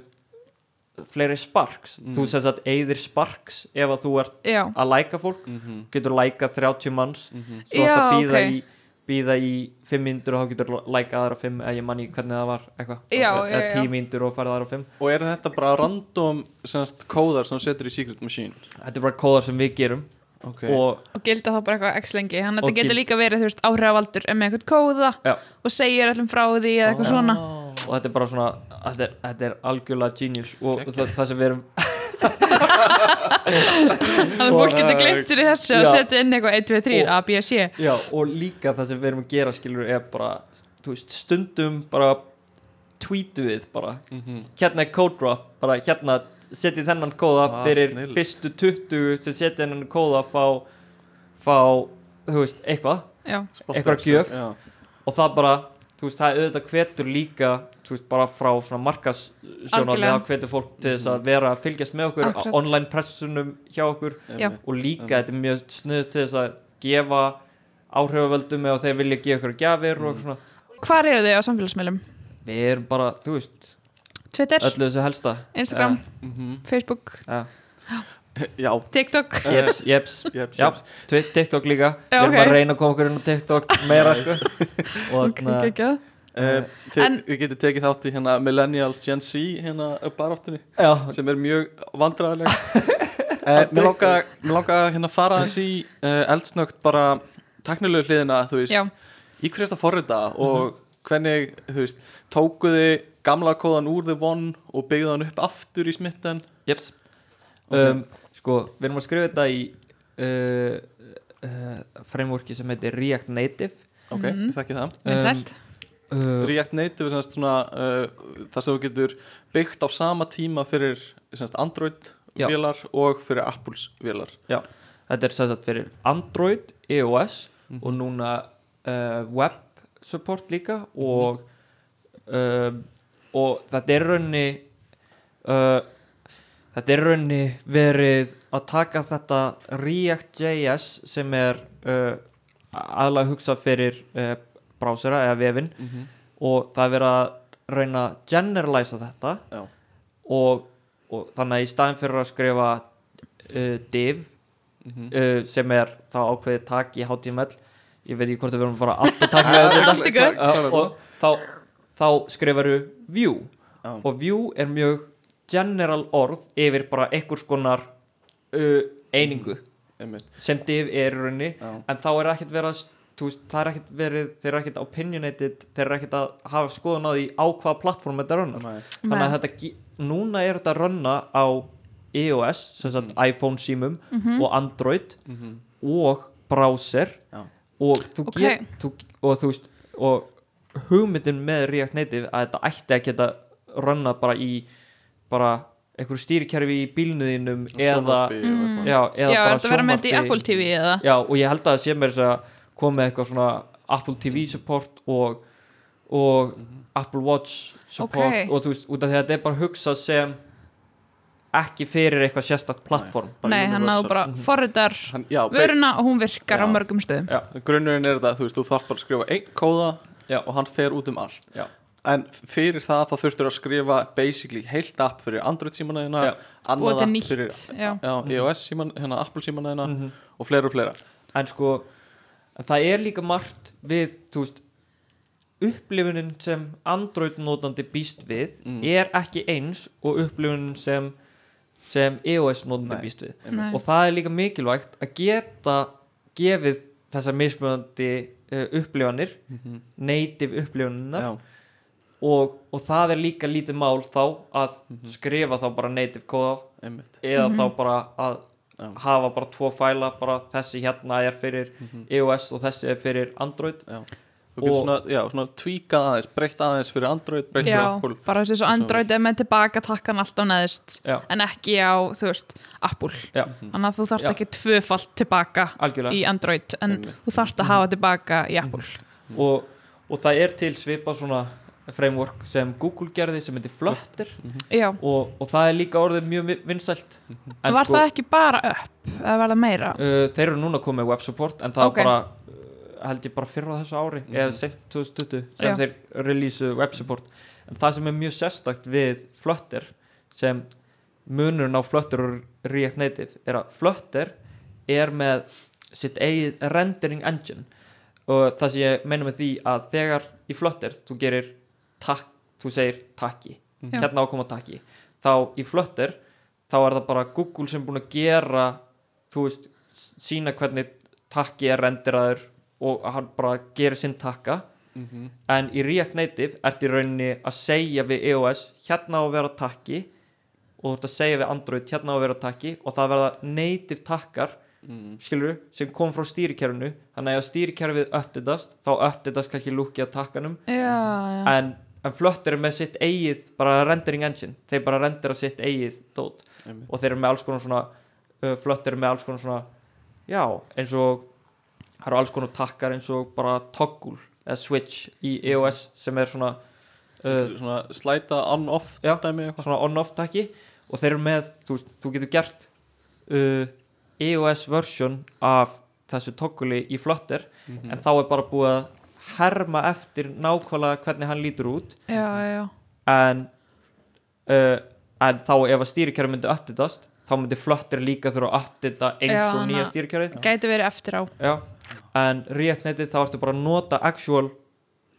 fleiri sparks. Mm. þú sést að eigðir sparks ef að þú ert Já, að læka fólk. Mhm, getur lækað 30 manns. Mhm. svo ætti að býða ok. í býða í 5 mínútur og þá getur lækað aðra 5 eða ég manni hvernig það var eitthvað. Já, eða já, já. 10 mínútur og farið aðra 5 Og eru þetta bara random semast, kóðar sem setur í Secret Machine? þetta er bara kóðar sem við gerum. Ok. Og og gilda þá bara eitthvað x lengi. Þannig að þetta getur líka verið, þú veist, áhrifavaldur er með eitthvað kóða Já. og segir öllum frá því eða eitthvað svona. Og þetta er bara svona þetta er, þetta er algjörlega genius. Og það, það sem við erum þannig að fólk getur glemt sér í þessu og Já. setja inn eitthvað 1, 2, 3, Og- A, B, C já, og líka það sem við erum að gera skilur er bara þú veist, stundum bara tweetu við bara Mhm. hérna er code drop bara hérna setjið þennan kóða Ah, fyrir snill. fyrstu 20 sem setja þennan kóða fá fá, þú veist, eitthvað Einhverja gjöf. Já, og það bara, þú veist, það er auðvitað hvetur líka, þú veist, bara frá svona markasjónarlega Algjörlega. hvetur fólk til þess að vera að fylgjast með okkur Akkurat. online pressunum hjá okkur Já. og líka þetta er mjög snuð til þess að gefa áhrifavöldum eða þeir vilja gefa okkur gjafir og eitthvað svona hvar eru þið á samfélagsmiðlum? við erum bara, þú veist, Twitter, öllu þessu helsta Instagram, Mhm. Facebook ja. Já, TikTok. Jeps, jeps jeps, jeps. TikTok líka. Já, Við erum ok. að reyna að koma okkur inn á TikTok meira sko. og. Uh, þið, En- Við getum tekið þátt í hérna Millennials Gen Z hérna baráttunni Já, sem er mjög vandræðileg uh, Mér að hérna fara í uh, eldsnögt bara teknilegu hliðina þú veist, Já. í hverju þetta forrita og hvernig, þú veist, tókuði gamla kóðan úr The One og byggði hann upp aftur í smitten? Jeps. Um, Sko, við erum að skrifa þetta í uh, uh, frameworki sem heitir React Native Ok, Mhm. ég þekki það Vinsælt. uh, React Native er semst svona uh, það sem þú getur byggt á sama tíma fyrir semst Android Já. vélar og fyrir Apples vélar Já, þetta er sagt fyrir Android, iOS Mhm. og núna uh, web support líka og um, og þetta er raunni uh, þetta er raunni verið að taka þetta React.js sem er uh, aðlega hugsað fyrir uh, brásera eða vefin mm -hmm. og það er verið að reyna að generalisa þetta og, og þannig að í staðin fyrir að skrifa uh, div mm uh, sem er þá ákveðið tak í HTML ég veit ekki hvort við erum að fara allt og taklega þetta uh, og þá, þá skrifaru view Já. og view er mjög general orð yfir bara einhvers konar uh, einingu einmitt sem div er í rauninni Já. en þá er ekkert verið það er ekkert verið, þeir eru ekkert opinionated þeir eru ekkert að hafa skoðun á því á hvaða plattform þetta runnar Nei. þannig að þetta, núna er þetta að runna á iOS, sem sagt iPhone símum og Android Mm -hmm. og browser Já. og þú Ok. get þú, og þú veist og hugmyndin með React Native að þetta ætti að geta runna bara í bara einhverju stýrikerfi í bílnuðinum eða, Mm. já, eða Já, bara? Já, og ég held að það sé mér að koma með eitthvað svona Apple TV support og, og Apple Watch support Ok. og þú veist, út af því að þetta er bara hugsað sem ekki fyrir eitthvað sérstakt plattform Bara Nei, hann universal. bara forritar já, be- vöruna og hún virkar á Já. mörgum stöðum Já, grunnurinn er þetta, þú veist, þú þarft bara að skrifa einn kóða Já. og hann fer út um allt já, en fyrir það þá þurftur að skrifa basically heilt app fyrir Android og annað app nýtt fyrir já. já, iOS síman, hérna Apple símana hérna Mhm. og fleira og fleira en sko en það er líka margt við, þú veist upplifunin sem Android notandi býst við Mm. er ekki eins og upplifunin sem sem iOS notandi Nei. býst við Nei. og það er líka mikilvægt að geta gefið þessar mismunandi uh, upplifanir Mhm. native upplifanirnar já, og, og það er líka lítið mál þá að Mhm. skrifa þá bara native kóða einmitt. Eða þá bara að Já. hafa bara tvo fæla bara þessi hérna er fyrir Mhm. iOS og þessi er fyrir Android. Já. Og- svona, já, svona tvíkað aðeins breytt aðeins fyrir Android, breytt fyrir Apple. bara þessi svo Svona Android er með tilbaka takkan alltaf neðist já, en ekki á, þú veist, Apple. Já, þannig að þú þarft Já. ekki tvöfalt tilbaka algjörlega. í Android en Einmitt. þú þarft að hafa tilbaka í Apple. Og, og það er til svipa svona framework sem Google gerði sem heitir Flutter. Já, og, og það er líka orðið mjög vi- vinsælt. En var það ekki bara upp eða var það meira? uh, þeir eru núna komið web support en það Ok. var bara uh, held ég bara fyrra á þessu ári eða sent 2020 sem Já. þeir release web support. En það sem er mjög sérstakt við Flutter sem munurinn á Flutter og React Native er að Flutter er með sitt eigið rendering engine. Og það sem ég meina með því að þegar í Flutter þú gerir takk, þú segir takki. Já. hérna ákoma takki. Þá í Flutter þá er það bara Google sem er búin að gera þú veist, sína hvernig takki er renderaður og hann bara gerir sinn takka. Mhm. en í React Native ert í rauninni að segja við iOS hérna á að vera takki og þú ert að segja við Android hérna á að vera takki og það verða native takkar Mhm. skilur sem kom frá stýrikerfinu. Þannig að ef stýrikerfið uppdatast þá uppdatast kannski lúki á takkanum. Já, já, en, en Flutter er með sitt eigið bara rendering engine, þeir bara rendera sitt eigið dót. Einmitt. og þeir eru með alls konar svona uh, Flutter er með alls konar svona já, eins og það eru alls konar takkar eins og bara toggle eða switch í iOS sem er svona uh, svona slæta on-off dæmi svona on-off takki. Og þeir eru með, þú, þú getur gert uh, iOS version af þessu togguli í Flutter. Mhm. en þá er bara búið að herma eftir nákvæmlega hvernig hann lítur út. Já, já, já. en uh, en þá ef að stýrikerfi myndi uppdatast þá myndi Flutter líka þurfa að updata eins Já, og nýja stýrkerfið gæti verið eftir á. Já, en React Native þá ertu bara að nota actual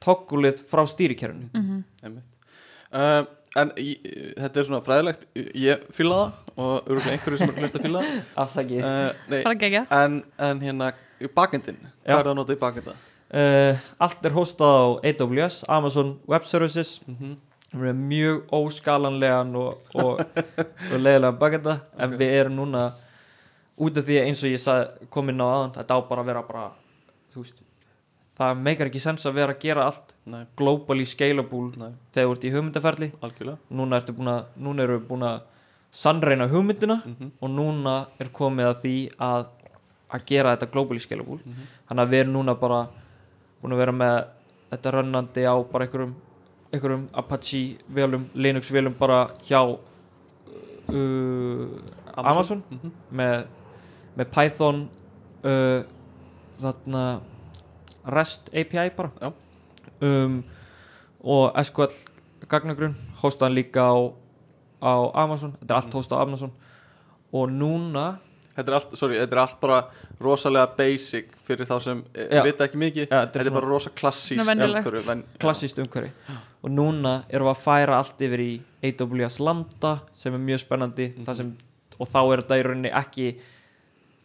toggulið frá stýrikerfinu. Mhm. einmitt. Uh, en í, þetta er svona fræðilegt. Ég fíla það og örgulega einhverju sem er hlust að fíla það. Uh, nei, bara gegja en, en hérna bakendin, hvað er það að nota í bakenda? Uh, Allt er hostað á AWS, Amazon Web Services. Mm -hmm. sem er mjög óskalanlegan og, og, og leiðilega bakenda. En Ok. við erum núna út af því eins og ég sagði komin á aðan þetta á bara að vera bara veist, það meikar ekki sens að vera að gera allt Nei, globally scalable nei, þegar þú ert í hugmyndaferli. Núna, að, núna eru við búin að sannreina hugmyndina mm og núna er komið að því að að gera þetta globally scalable. Mhm. þannig að við erum núna bara búin að vera með þetta rönnandi á bara einhverjum, einhverjum Apache velum, Linux velum bara hjá uh, Amazon, Mhm. með, með Python uh, þarna REST API bara. Um, og SQL gagnagrunn hóstaðan líka á, á Amazon. Þetta er allt hóstað á Amazon. Og núna Þetta er allt, sorry, þetta er allt bara rosalega basic fyrir þá sem Já. e, vita ekki mikið. Ja, Þetta er bara rosa klassíst Svona venjulegt. umhverfi, ven- klassíst umhverfi. Og núna erum við að færa allt yfir í AWS Lambda sem er mjög spennandi. Mm sem, og þá er þetta í rauninni ekki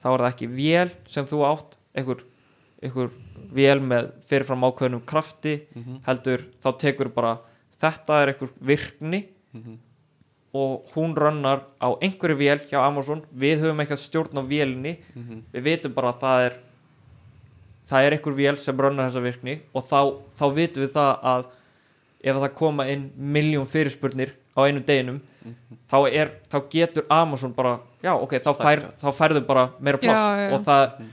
þá er það ekki vél sem þú átt. Einhver, einhver vél með fyrirfram ákveðnum krafti. Mhm, heldur þá tekur bara þetta er einhver virkni. Mhm, og hún rönnar á einhverju vél hjá Amazon við höfum eitthvað stjórn á vélinni mhm, við vitum bara að það er það er einhver vél sem rönnar þessa virkni og þá, þá vitum við það að ef það koma inn miljón fyrirspurnir á einu deginum mhm. þá, er, þá getur Amazon bara já ok, þá, fær, þá færðu bara meira pláss Já, já, já. Og, það, Mhm.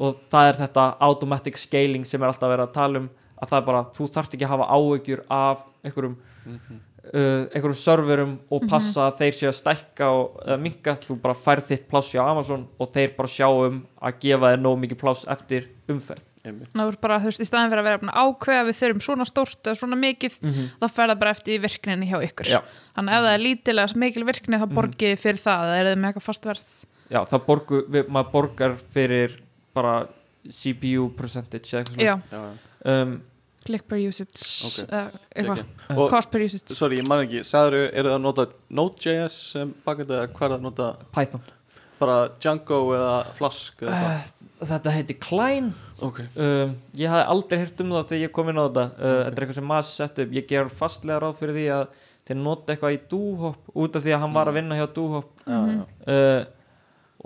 og það er þetta automatic scaling sem er alltaf verið að tala um að það er bara, þú þarft ekki að hafa áhyggjur af einhverjum mhm. Uh, einhverjum serverum og passa að þeir séu að stækka og eða minka, þú bara færð þitt pláss hjá Amazon og þeir bara sjá um að gefa þér nóg mikið pláss eftir umferð. Einmitt. Ná, bara, þú veist, í staðin fyrir að vera ákveða við þurfum svona stórt eða svona mikið þá fer það bara eftir virkninni hjá ykkur. Já. þannig að ef það er lítilega mikil virkni þá borgið þið fyrir það, það er þið með eitthvað fast verð. Já, það borgu, við, maður borgar fyrir bara CPU percentage eða eitthvað já, Já, já. svona um, click per usage Ok. uh, Geggjað. Og- cost per usage. Sorry, ég man ekki, sagður, eru það að nota Node.js sem bakenda eða hvað er það að nota? Python. Bara Django eða Flask eða uh, Þetta heiti Klein. Hvað Ok, um, Ég hafði aldrei heyrt um það þegar ég kom inn á þetta. Uh, Þetta er eitthvað sem maður sett upp. Ég ger fastlega ráð fyrir því að þeir nota eitthvað í Dohop út af því að hann var að vinna hjá Dohop já, já. Uh,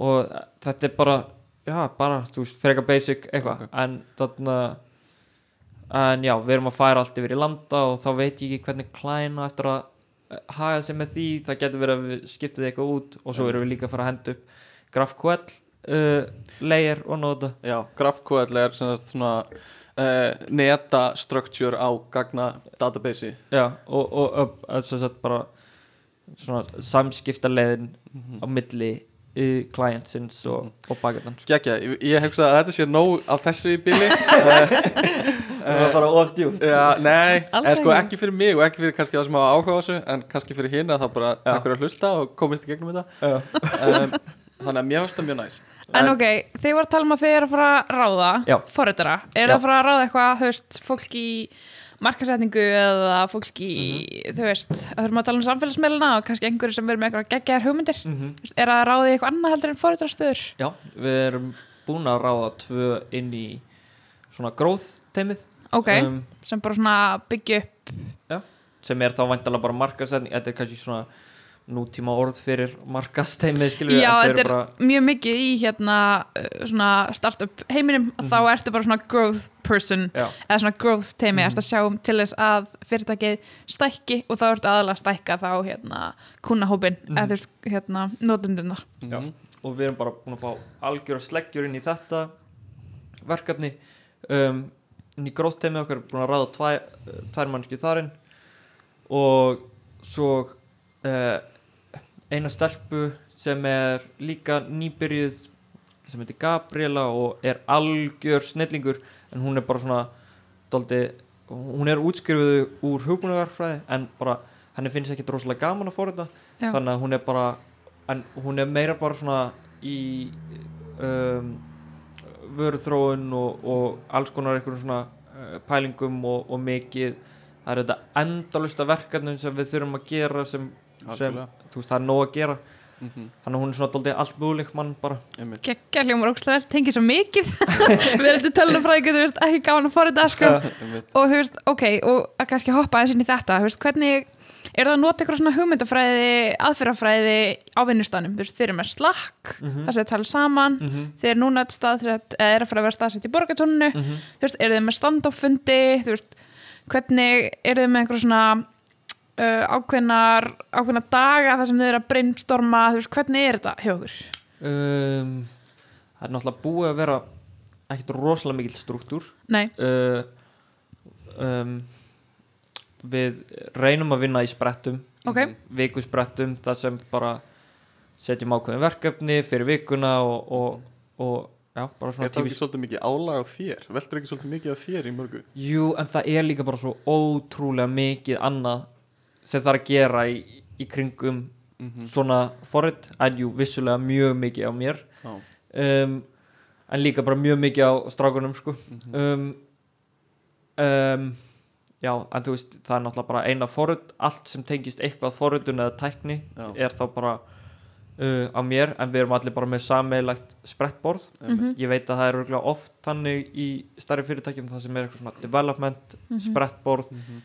og þetta er bara já, bara, þú veist, freka basic eitthvað, Ok. en þarna en já, við erum að færa allt yfir í landa og þá veit ég ekki hvernig klæna eftir að eh, haga sig með því. Það getur verið að við skiptið eitthvað út og svo erum við líka að fara að henda upp GraphQL uh, layer og nota. Já, GraphQL er sem sagt svona uh, neta structure á gagna database já, og, og, og, sett bara svona samskipta leiðin á milli uh, clientsins og, og bakendans Gekja, ég, ég hugsa að þetta sé nóg á þessu í bíli það var bara ofdjúft Já, nei, en sko ekki. fyrir mig og ekki fyrir kannski það sem hafa áhuga á þessu en kannski fyrir hina þá bara Já. takk fyrir að hlusta og komist í gegnum þetta. Um, Þannig að mér finnst það mjög næs. En ok, þið voru að tala um að þið eru að fara að ráða Já. forritara, eru það að fara að ráða eitthvað þú veist, fólk í markasetningu eða fólk í þú veist, að þurfum að tala um samfélagsmiðluna og kannski einhverju sem verður með eitthvað geggjaðar hugmyndir. Mm Mhm. er það að ráði eitthvað annað heldur en forritarastöður? Já, við erum búin að ráða tvö inn í svona growth teimið ok, um, sem bara svona byggja upp. Sem er þá væntalega bara markasetning þetta er kannski svona nútíma orð fyrir markasteimið skilur Já, þetta er bara mjög mikið í hérna uh, svona startup heiminum. Þá ertu bara svona growth person já, eða svona growth teimi, ertu að sjá um til þess að fyrirtækið stækki og þá ertu aðalega að stækka þá hérna kunnahópin, eða þú veist hérna notenduna. já. og við erum bara búin að fá algjöra sleggjur inn í þetta verkefni. Um, inn í growth teimið okkar búin að ráða tvær, tvær mannski þarinn og svo uh, eina stelpu sem er líka nýbyrjuð sem heitir Gabriela og er algjör snillingur en hún er bara svona doldi, hún er útskrifuð úr hugbúnaverfræði en bara henni finnst ekki rosalega gaman að fóra þetta þannig að hún er bara hún er meira bara svona í um, vöruþróun og, og alls konar einhverjum svona uh, pælingum og, og mikið. Það er þetta endalusta verkefnum sem við þurfum að gera sem, sem veist, það er nóg að gera. Mhm, þannig að hún er svona daldið allt möguleik mann bara. Geggja hljómar vel, tengið svo mikið. Við erum til tölunafræðingar sem veist, ekki gáðan að fóra þetta sko. og þú veist, ok, og að kannski hoppa aðeins inn í þetta, þú veist, hvernig er það að nota eitthvað svona hugmyndafræði aðferðafræði á vinnustanum þú veist, þeir eru með slakk, Mhm. það sem þeir tala saman mm -hmm. þeir eru núna staðsett, eða er að fara að vera staðsett í borgatónunu, Mhm. þú veist, eru þeir með stand-up fundi, þú veist hvernig eru þeir með einhver svona uh, ákveðnar ákveðnar daga þar sem þeir eru að brainstorma þú veist, hvernig er þetta hjá okkur? um, það er náttúrulega búið að vera ekkert rosalega mikill struktúr Nei, uh, um, við reynum að vinna í sprettum ok, vikusprettum þar sem bara setjum ákveðin verkefni fyrir vikuna og, og, og já, bara svona Er það ekki tífis svolítið mikið álag á þér? Veltur ekki svolítið mikið á þér í mörgu? Jú, en það er líka bara svo ótrúlega mikið annað sem það er að gera í, í kringum Mm svona forrið, en jú, vissulega mjög mikið á mér Já, um, en líka bara mjög mikið á strákunum sko Mhm. um, um, já, en þú veist það er náttúrulega bara eina forrið allt sem tengist eitthvað forriðun eða tækni Já. er þá bara uh, á mér, en við erum allir bara með sameilagt sprettborð. Einmitt. ég veit að það er örgulega oft þannig í stærri fyrirtækjum það sem er eitthvað svona development, sprettborð. Mhm.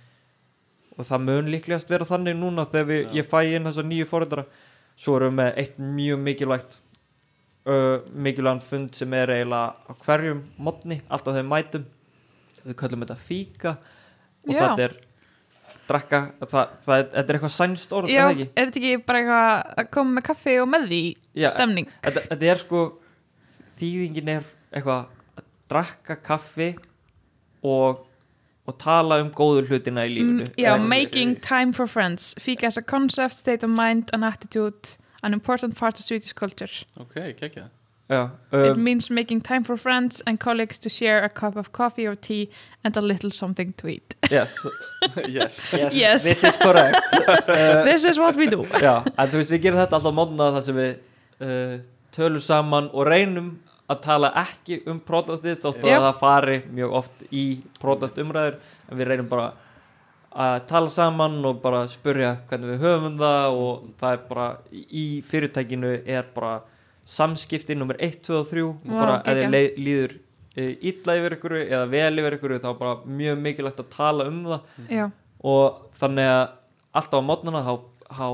og það mun líklegast vera þannig núna þegar við, ég fæ inn þessa nýju fórhundara svo erum við með eitt mjög mikilvægt uh, mikilvægan fund sem er eiginlega á hverjum modni, alltaf þegar mætum. Við köllum þetta fíka og Já. þetta er drakka, það, það, er- þetta er eitthvað sænst orð, já, er ekki? þetta ekki bara eitthvað að koma með kaffi og með því Já, stemning? Þetta, þetta er sko þýðingin er eitthvað að drakka kaffi og og tala um góðu hlutina í lífinu Mm, já, Eða making time for friends Fika as a concept, state of mind and attitude an important part of Swedish culture Ok, kekja Já, It um, means making time for friends and colleagues to share a cup of coffee or tea and a little something to eat. Yes, Yes. Yes, Yes. this is correct. Uh, This is what we do. Já, en þú veist, við gerum þetta alltaf mótna þar sem við uh, tölum saman og reynum að tala ekki um produktið þótt að Yep. það fari mjög oft í produktumræður en við reynum bara að tala saman og bara spurja hvernig við höfum það og það er bara í fyrirtækinu er bara samskipti nummer 1, 2 og 3 og bara leið- líður uh, illa yfir ykkur eða vel yfir ykkur þá er bara mjög mikilvægt að tala um það. Já, og þannig að alltaf á mótnana þá, þá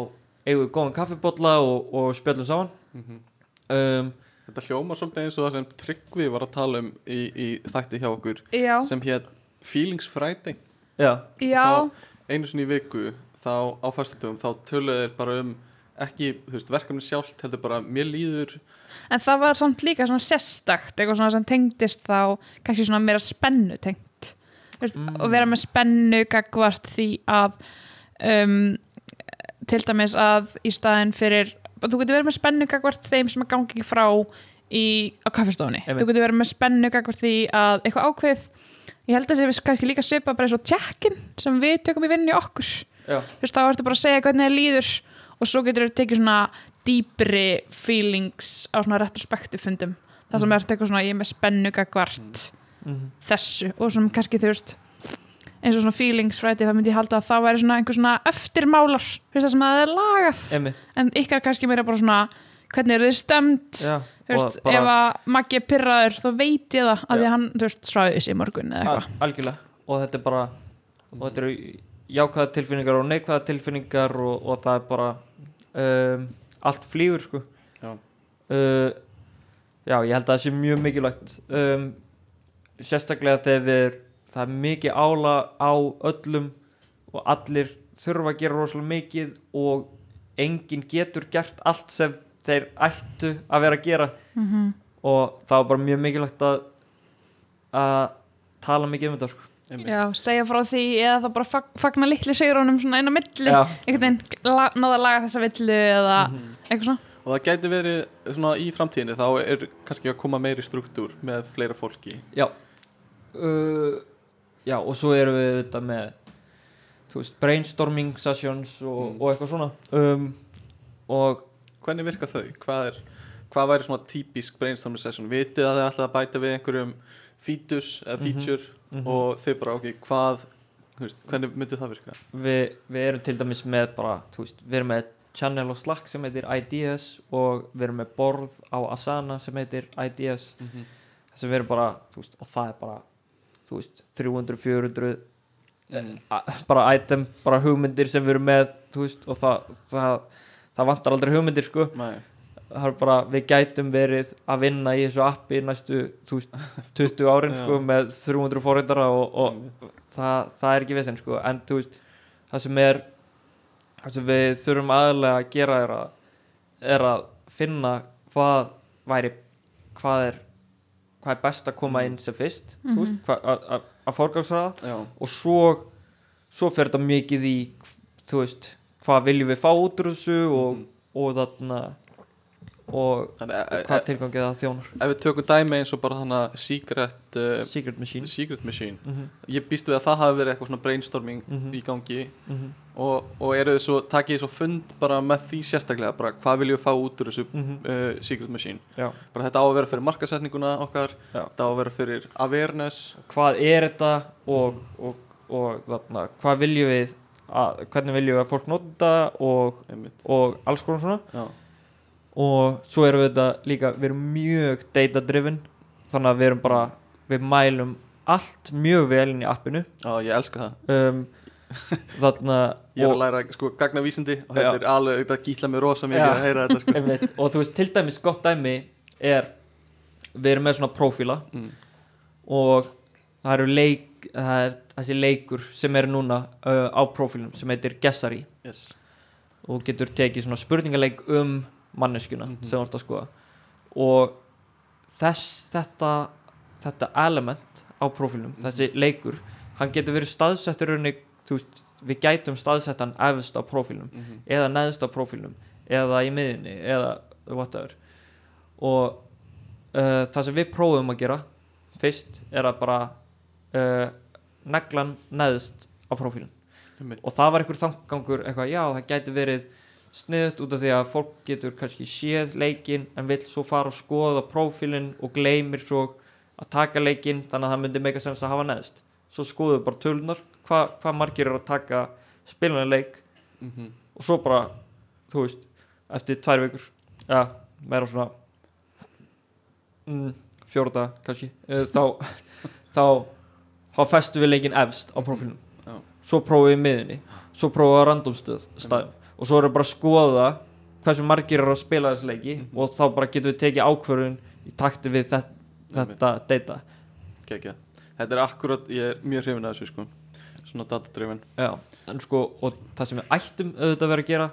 eigum við góðan kaffibotla og, og spjöllum saman. Mhm. um, Þetta hljómar svolítið eins og það sem Tryggvi var að tala um í, í þætti hjá okkur já, sem hér Feelings Friday. Já, já. Þá- einu sinni í viku þá á fastundum þá töluðu þeir bara um ekki, veist, verkefni sjálft heldur bara mér líður. En það var samt líka svona sérstakt eitthvað svona sem tengdist þá kannski svona meira spennu tengt. Veist, Mm. og vera með spennu gagvart því að um, til dæmis að í staðin fyrir þú getur verið með spennu gagvart þeim sem að gangi frá í, á kaffestofunni Einmitt. þú getur verið með spennu gagvart því að eitthvað ákveð ég held að það sé kannski líka svipa bara eins og tjekkin sem við tökum í vinnu okkur. Já, þú veist, þá ertu bara að segja hvernig það líður og svo getur þú tekið svona dýpri feelings á svona retrospektu fundum það sem Mhm. er eitthvað svona ég er með spennu gagvart mm, þessu. Og sem kannski þú veist eins og svona feelings fræti þá myndi ég halda að það væri svona einhver svona eftirmálar veist sem að það er lagað. Einmitt. En ykkar er kannski meira bara svona hvernig eru þið stemt þú veist, bara ef að Maggi er pyrraður þá veit ég það að því Já. að hann, sráði þessi í morgun eða eitthvað. algjörlega. Og þetta er bara og þetta eru jákvæða tilfinningar og neikvæða tilfinningar og, og það er bara um, allt flýgur sko Já. uh, já, ég held að það sé mjög mikilvægt um, sérstaklega þegar það er mikið ála á öllum og allir þurfa að gera rosalega mikið og enginn getur gert allt sem þeir ættu að vera að gera mm og það var bara mjög mikilvægt að að tala mikið um þetta sko. Já, segja frá því eða þá bara fag, fagna litli sigrunum svona inn á milli einhvern veginn la, náða að laga þessa villu eða Mhm. eitthvað svona og það gæti verið svona í framtíðinni þá er kannski að koma meiri struktúr með fleira fólki já uh, já og svo erum við þetta með veist brainstorming sessions og, Mm. og eitthvað svona um, og hvernig virka þau? Hvað er, hvað væri svona típisk brainstorming session? Vitið að þið ætlaði að bæta við einhverjum features eða Mhm. feature Mhm. og þið bara, ok, hvað veist, hvernig myndi það virka? við, við erum til dæmis með bara, þú veist, við erum með channel og Slack sem heitir Ideas og við erum með borð á Asana sem heitir Ideas Mhm. sem við erum bara, þú veist, og það er bara þú veist, 300, 400 Mm. bara item, bara hugmyndir sem við erum með þú veist, og það, það, það vantar aldrei hugmyndir, sko Nei, bara, við gætum verið að vinna í þessu appi næstu, þú veist 20 árin, sko, með 300 fórhættara og, og það, það er ekki vissinn sko. En þú veist það sem er það sem við þurfum aðlega að gera er að, er að finna hvað væri hvað er hvað er best að koma inn sem fyrst mm Mhm. veist, hvað, að, að, að forgámsraða Já, og svo svo fer þetta mikið í þú veist, hvað viljum við fá út úr þessu og, Mhm. og þarna og hvað tilgangið það þjónar ef við tökum dæmi eins og bara þannig að secret uh, Secret Machine. secret machine. Mm -hmm, ég býst við að það hafi verið eitthvað svona brainstorming Mhm. í gangi. Mm og, og eru þið svo, takið þið svo fund bara með því sérstaklega, bara hvað viljum við fá út úr þessu -hmm, uh, secret machine? Já. Bara þetta á að vera fyrir markasetninguna okkar Já. þetta á að vera fyrir awareness. Hvað er þetta og, og, og þarna, hvað viljum við að, hvernig viljum við að fólk nota og alls konar svona? Já, og svo erum við þetta líka við erum mjög data driven þannig að við erum bara við mælum allt mjög vel inn í appinu já, ég elska það um, þarna ég er að læra sko gagnavísindi og Já. þetta er alveg, þetta gítla mig rosa mikið Já. að heyra þetta sko einmitt, og þú veist til dæmis gott dæmi er við erum með svona prófíla mm. og það eru leik það er þessi leikur sem er núna uh, á prófílum sem heitir Gessari yes. og getur tekið svona spurningaleik um manneskjuna Mhm. sem þú ert að skoða. Og þess, þetta þetta element á prófílnum Mhm. þessi leikur, hann getur verið staðsettur við gætum staðsett hann efst á prófílnum mm eða neðst á prófílnum eða í miðunni eða whatever. Og uh, það sem við prófum að gera fyrst er að bara uh, neglan neðst á einmitt, og það var einhver þangangur eitthvað, já það gæti verið sniðut út af því að fólk getur kannski séð leikinn en vill svo fara og skoða prófílinn og gleymir svo að taka leikinn þannig að það myndi meika sens að hafa neðst. Svo skoðum við bara tölunar hvað hva margir eru að taka spilunni leik. Mm og svo bara, þú veist eftir tvær vikur ja, meira svona mm, fjórða kannski þá þá, þá festum við leikinn efst á prófílnum Já. svo prófum við í miðunni svo prófum við á random stöð staðum og svo erum við bara að skoða hversu margir eru að spila þessu leiki Mhm. og þá bara getum við tekið ákvörðun í takti við þetta, þetta data. Gekja. þetta er akkurat, ég er mjög hrifin að þessu sko. Svona en sko, og það sem við ættum auðvitað að vera að gera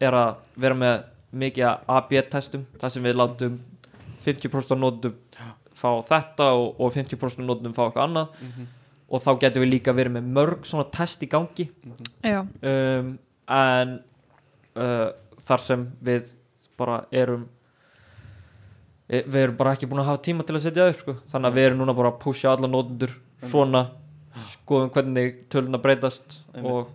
er að vera með mikið af AB-testum, það sem við látum 50% af nótum fá þetta og, og 50% af nótum fá eitthvað annað. Mm -hmm. og þá getum við líka verið með mörg svona test í gangi. Já, um, en uh, þar sem við bara erum e- við erum bara ekki búin að hafa tíma til að setja upp sko. þannig að við erum núna bara að pusha alla nótundur svona, skoðum hvernig töluna breytast Einmitt. og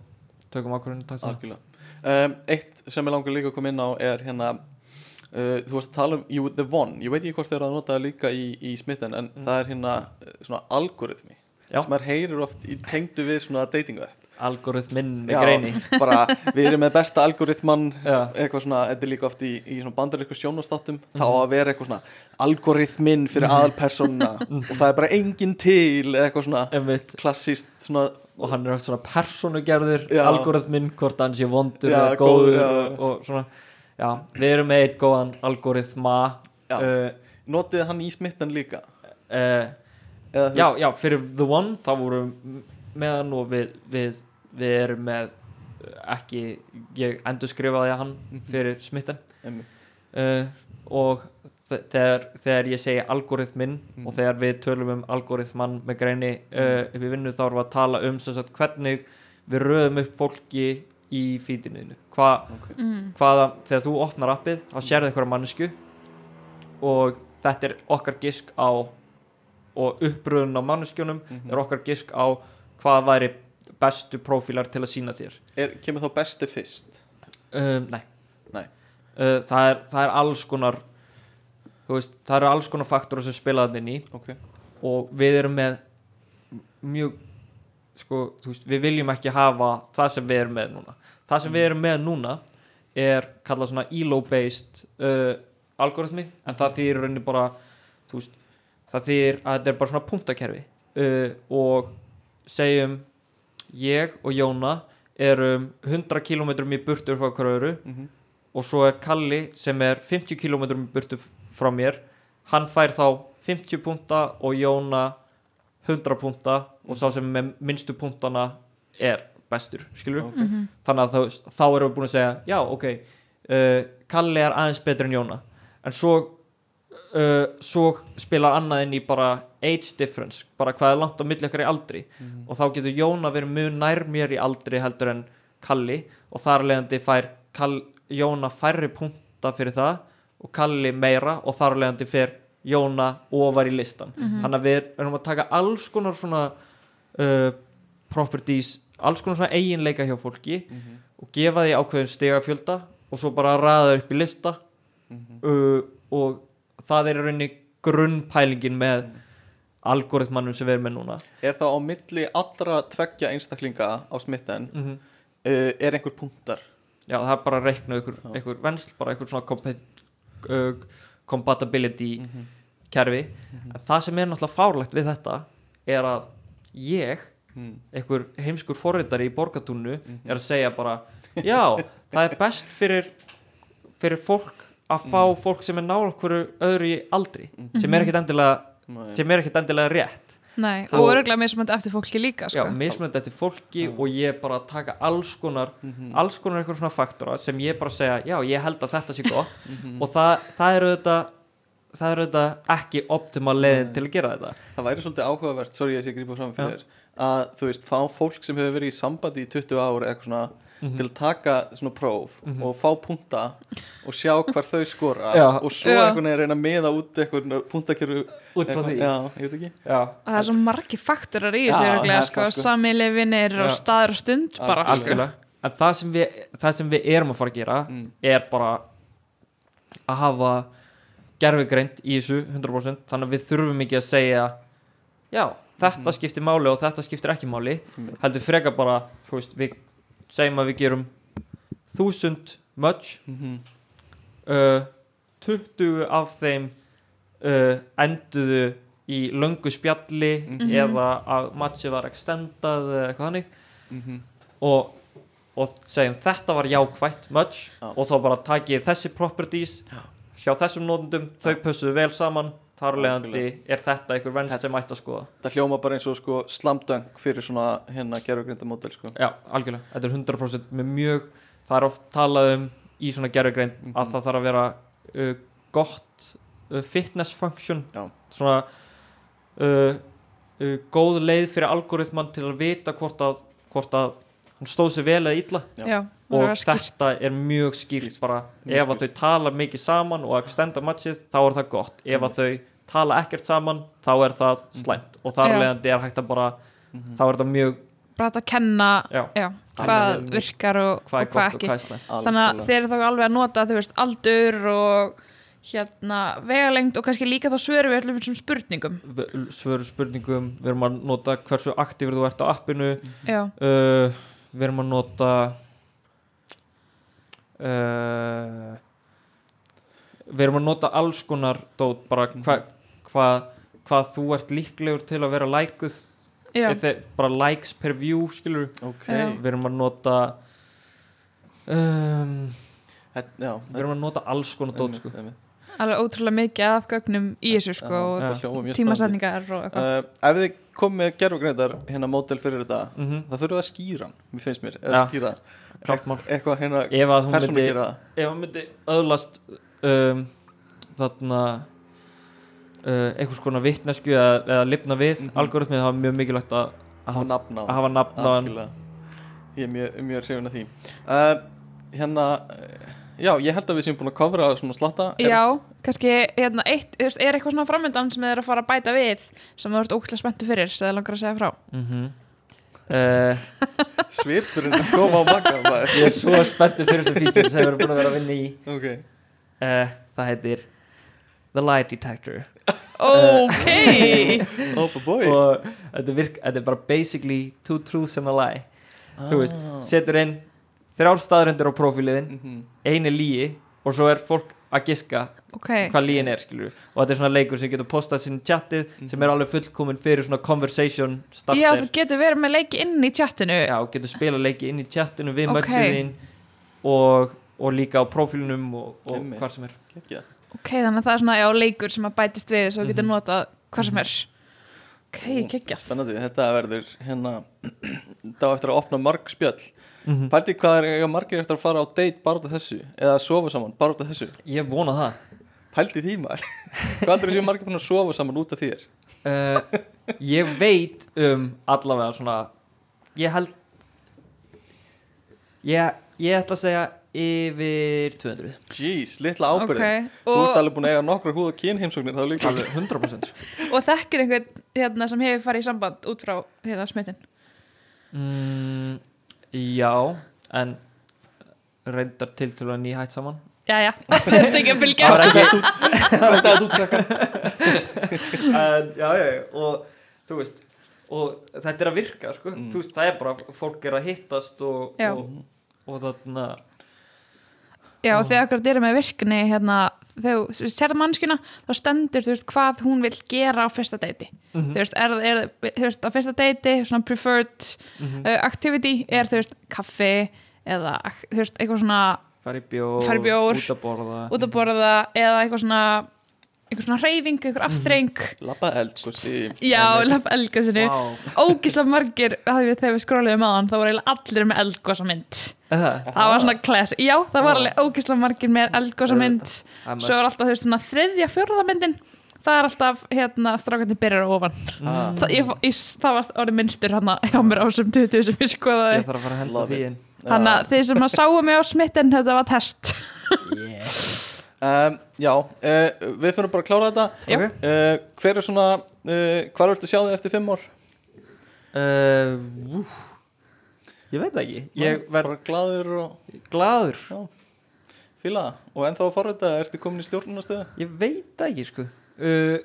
tökum það algjörlega. Um, eitt sem ég langar líka að koma inn á er hérna uh, þú varst að tala um you, the one, ég veit ekki hvort þið eru að nota líka í, í smitten en það er hérna uh, svona algoritmi Já. sem maður heyrir oft í tengdu við svona datingu algoritminn með greini. bara við erum með besta algoritman Já. eitthvað svona, þetta er líka oft í, í bandarísku sjónastáttum þá á að vera eitthvað svona algoritminn fyrir aðalpersona og það er bara engin til eitthvað svona Einmitt. klassíst svona og hann er oft svona persónugerður Já. algoritminn, hvort hann sé vondur Já, góð, góður og, og svona. Já, við erum með eitt góðan algoritma uh, notið hann í smitten líka? uh, eða, já, já, fyrir The One þá vorum með hann og við, við, við erum með uh, ekki, ég endur skrifaði hann fyrir smitten. Uh, og þe- þegar, þegar ég segi algoritminn Mhm. og þegar við tölum um algoritmann með greini uh, upp í vinnu þá erum við að tala um sem sagt, hvernig við röðum upp fólki í fítinuðinu Hva, ok, mm. hvaða, þegar þú opnar appið þá sérðu eitthvað mannesku og þetta er okkar gisk á og uppröðun á manneskjunum Mhm. er okkar gisk á hvað væri bestu prófílar til að sína þér? Er, kemur þá besti fyrst? Um, nei, Nei. uh, það, er, það er alls konar veist, það eru alls konar faktorar sem spila þannig inn í. Ok, og við erum með mjög sko, veist, við viljum ekki hafa það sem við erum með núna. Það sem við erum með núna er kallað svona ELO-based uh, algoritmi, en það þýr rauninni bara, veist það þýr að þetta er bara svona punktakerfi. Uh, og segjum ég og Jóna erum 100 km í burtu frá hverju öðru mhm, og svo er Kalli sem er 50 km í burtu frá mér. Hann fær þá 50 punta og Jóna 100 punta og sá sem með minnstu puntana er bestur, skilur ok. Mhm. þannig að þá, þá erum við búin að segja já, ok, uh, Kalli er aðeins betur en Jóna. En svo uh, svo spilar annað inn í bara age difference, bara hvað er langt á milli okkar í aldri. Mhm. og þá getur Jóna verið mjög nær mér í aldri heldur en Kalli. Og þar leðandi fær Kall, Jóna færri punta fyrir það og Kalli meira. Og þar leðandi fer Jóna ofar í listan. Þannig að við erum að taka alls konar svona uh, properties alls konar svona eiginleika hjá fólki mhm, og gefa því ákveðin stegafjölda og svo bara raða upp í lista. Mhm. uh, og það er í rauninni grunnpælingin með algoritmannum sem við erum með núna. Er það á milli allra tveggja einstaklinga á smitten mm uh, er einhver punktar? Já það er bara að reikna ykkur, ykkur vensl, bara ykkur svona compet, uh, compatibility Mhm. kerfi. En það sem er náttúrulega fárlegt við þetta er að ég mm. einhver heimskur forritari í borgatúnu Mhm. er að segja bara já, það er best fyrir fyrir fólk að fá Mhm. fólk sem er nála hverju öðru í aldri sem er ekkit endilega Nei. sem er ekkit endilega rétt Nei, Og- og örgulega mismönd eftir fólki líka já, sko. mismunandi eftir fólki og ég bara taka alls konar Mhm. alls konar eitthvað svona faktora sem ég bara segja já, ég held að þetta sé gott Mhm. og það, það er auðvitað það er auðvitað ekki optimal leiðin til að gera þetta það væri svolítið áhugavert, sorry ég sé grípa fram fyrir þér að þú veist, fá fólk sem hefur verið í sambandi í 20 ár eða eitthvað svona Mhm. til að taka svona próf og fá punta og sjá hvar þau skora Já. og svo Já. einhvern veginn reyna að miða út eitthvað puntakerfu út frá því já, ég veit ekki já, Það er svo margi faktorar í þessu sko, sko. Samili vinnir og staður og stund bara sko. en það sem, við, það sem við erum að fara að gera Mm. er bara að hafa gerfigreind í þessu 100% þannig að við þurfum ekki að segja já, þetta skiptir máli og þetta skiptir ekki máli heldur frekar bara, þú veist, við segjum að við gerum þúsund much Mhm. uh, 20 af þeim uh, enduðu í löngu spjalli Mhm. eða að matchi var extendað eða eitthvað hannig Mhm. og, og segjum þetta var jákvætt much Já. og þá bara takið þessi properties hjá þessum nótundum, þau pössuðu vel saman þar leðandi er þetta einhver venst sem ætti að skoða. það hljóma bara eins og sko slamdöng fyrir svona hérna gerfugrindamódel sko. Já, algjörlega, þetta er 100% með mjög, það er oft talað um í svona gerðugreind að það þarf að vera uh, gott uh, fitness function. Já. svona uh, uh, góð leið fyrir algoritmann til að vita hvort að, hvort að hann stóð sér vel eða illa. Já. Já, og skýrt. þetta er mjög skýrt Skýrt. bara. Mjög ef að þau tala mikið saman og extenda matchið þá er það gott. Ef að þau tala ekkert saman þá er það slæmt. Og þar leðandi er hægt að bara Mhm. þá er þetta mjög bara að kenna já, já, hvað að- virkar og, hvað er og hvað gott og ekki. hvað þannig að þeir eru þá alveg að nota þú veist, aldur og hérna vegalengd og kannski líka þá svöru við öllum þessum spurningum. Svöru spurningum, við erum að nota hversu aktífur þú ert á appinu. Uh, við erum að nota uh, við erum að nota alls konar dót, bara hva, hva, hvað þú ert líklegur til að vera lækuð bara likes per view skilur ok, Já. við erum að nota um, Þetta- já, við erum að nota alls konar dót sko. alveg ótrúlega mikið af gögnum í þessu sko Já, og spennandi. tímasetningar og eitthvað. Uh, ef þið komið með gerfugrindar hérna módel fyrir þetta mm það þurfum að skýra mér finnst mér eða Já. skýra eitthvað hérna, ef að ef hann myndi öðlast um, þarna uh, einhvers konar vittnesku eða, eða lifna við Mhm. algoritmið það var mjög mikilvægt að, að, hafa hann- nafn á að hafa nafn á hann. Ég er mjög, mjög hrifin af því. Uh, hérna já, ég held að við séum búin að kofra svona slatta. Já, kannski hérna, eitt, er eitthvað svona framöndan sem þið er að fara að bæta við sem þú ert ókvæmlega spenntu fyrir sem þið langar að segja frá? Mm -hmm. Uh, svipurinn að koma á makka Ég er svo spenntur fyrir þessu feature sem við erum búin að vera að vinna í. Ok, uh, Það heitir The Lie Detector. Ok. Oh boy. Og þetta, virk, þetta er bara basically two truths and a lie. Þú veist, Ah. setur inn þrjár staðrendur á profíliðin Mhm. einu líi og svo er fólk að giska ok, hvað líin er skilur og þetta er svona leikur sem getur postað sín chatið sem er alveg fullkomin fyrir svona conversation já starter þú getur verið með leiki inn í chatinu Já, og getur spila leiki inn í chatinu við Ok. okay. mötsiðin og, og líka á profílinum og, og hvað sem er Geggjað. ok, þannig að það er svona já, leikur sem að bætist við svo þú getur Mhm. notað hvað sem er ok, kekkja spennandi, þetta verður hérna þetta á eftir að opna marg spjöll mm pælti hvað er eiga margir eftir að fara á date bara út af þessu? Eða að sofa saman bara út af þessu? Ég vona það. Pælti því maður. Hvað heldur þessi margir búin að sofa saman út af þér? Uh, Ég veit um allavega svona ég held ég, ég ætla að segja yfir 200 jeez, litla ábyrðin ok, þú ert alveg búin að eiga nokkra húð og kynheimsóknir þá líka alveg 100% sko. og þekkir einhvern hérna, sem hefur farið í samband út frá hérna smittin mm, Já en reyndar til til að nýhætt saman. Já, já, þetta er ekki að fylgja. Það var ekki Kvöldaði út krakkar En já, já, og þú veist og þetta er að virka, sko. Mm. veist, það er bara, fólk er að hittast og, og, og þarna Já, og þegar okkur erum með virkni hérna, þegar þú sérða mannskina þá stendur, þú veist, hvað hún vil gera á fyrsta deiti. Mhm. Þú veist, er, er, þú veist, á fyrsta deiti, svona preferred Mhm. uh, activity er, þú veist, kaffi eða, þú veist, eitthvað svona fara í bjór, Fara í bjór. út að borða út að borða eða eitthvað svona eitthvað svona reyfing, eitthvað afþreng labba eldgósi Já, lafa elgasinu Vá. Ógislega margir, það við þegar við skróliðum á hann þá voru eiginlega allir með eldgosa mynd. Það Það var svona class, já, það var alveg ógislega margir með eldgosa mynd. Svo er alltaf veist svona þriðja fjórða myndin. Það er alltaf hérna strákandi byrjar á ofan. Ah. það, ég, ég, það var orðið minnstur hann hjá mér á þessum 20 sem ég skoðaði. Ég þarf að fara að henda því inn. Þannig að þeir sem að sáu mig á smitten þetta var test. Yeah. Um, já, uh, við fyrir bara að klára þetta Já. Ok. uh, hver er svona uh, hvað viltu sjá þig eftir fimm ár? uh. Ég veit það ekki Ég verð bara glaður og glaður fíla það og ennþá að forrita, ertu komin í stjórnunastöðu? Ég veit það ekki sko uh,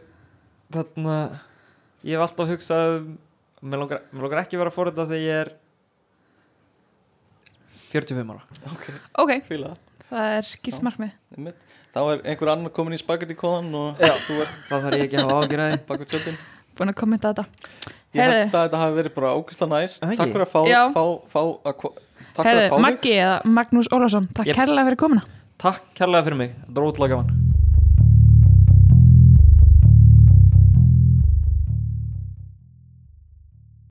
Þarna Ég hef alltaf hugsað Mér langar, mér langar ekki að vera að fóra þegar ég er 45 ára ok, ok, fíla það er skýrt markmið. Þá er einhver annar komin í spagetti kóðan og Já. þú ert Það þarf ég ekki að hafa ágjur að því. bak við tjöldin. Búin að kommenta þetta. Ég Heyrðu. held að þetta hafi verið bara ákvæmst næst Það ekki? takk fyrir að fá, fá, fá að, takk fyrir Herðu, að fá Maggi eða Magnús Ólafsson takk Jeps. kærlega fyrir komuna. Takk kærlega fyrir mig, þetta er ótrúlega gaman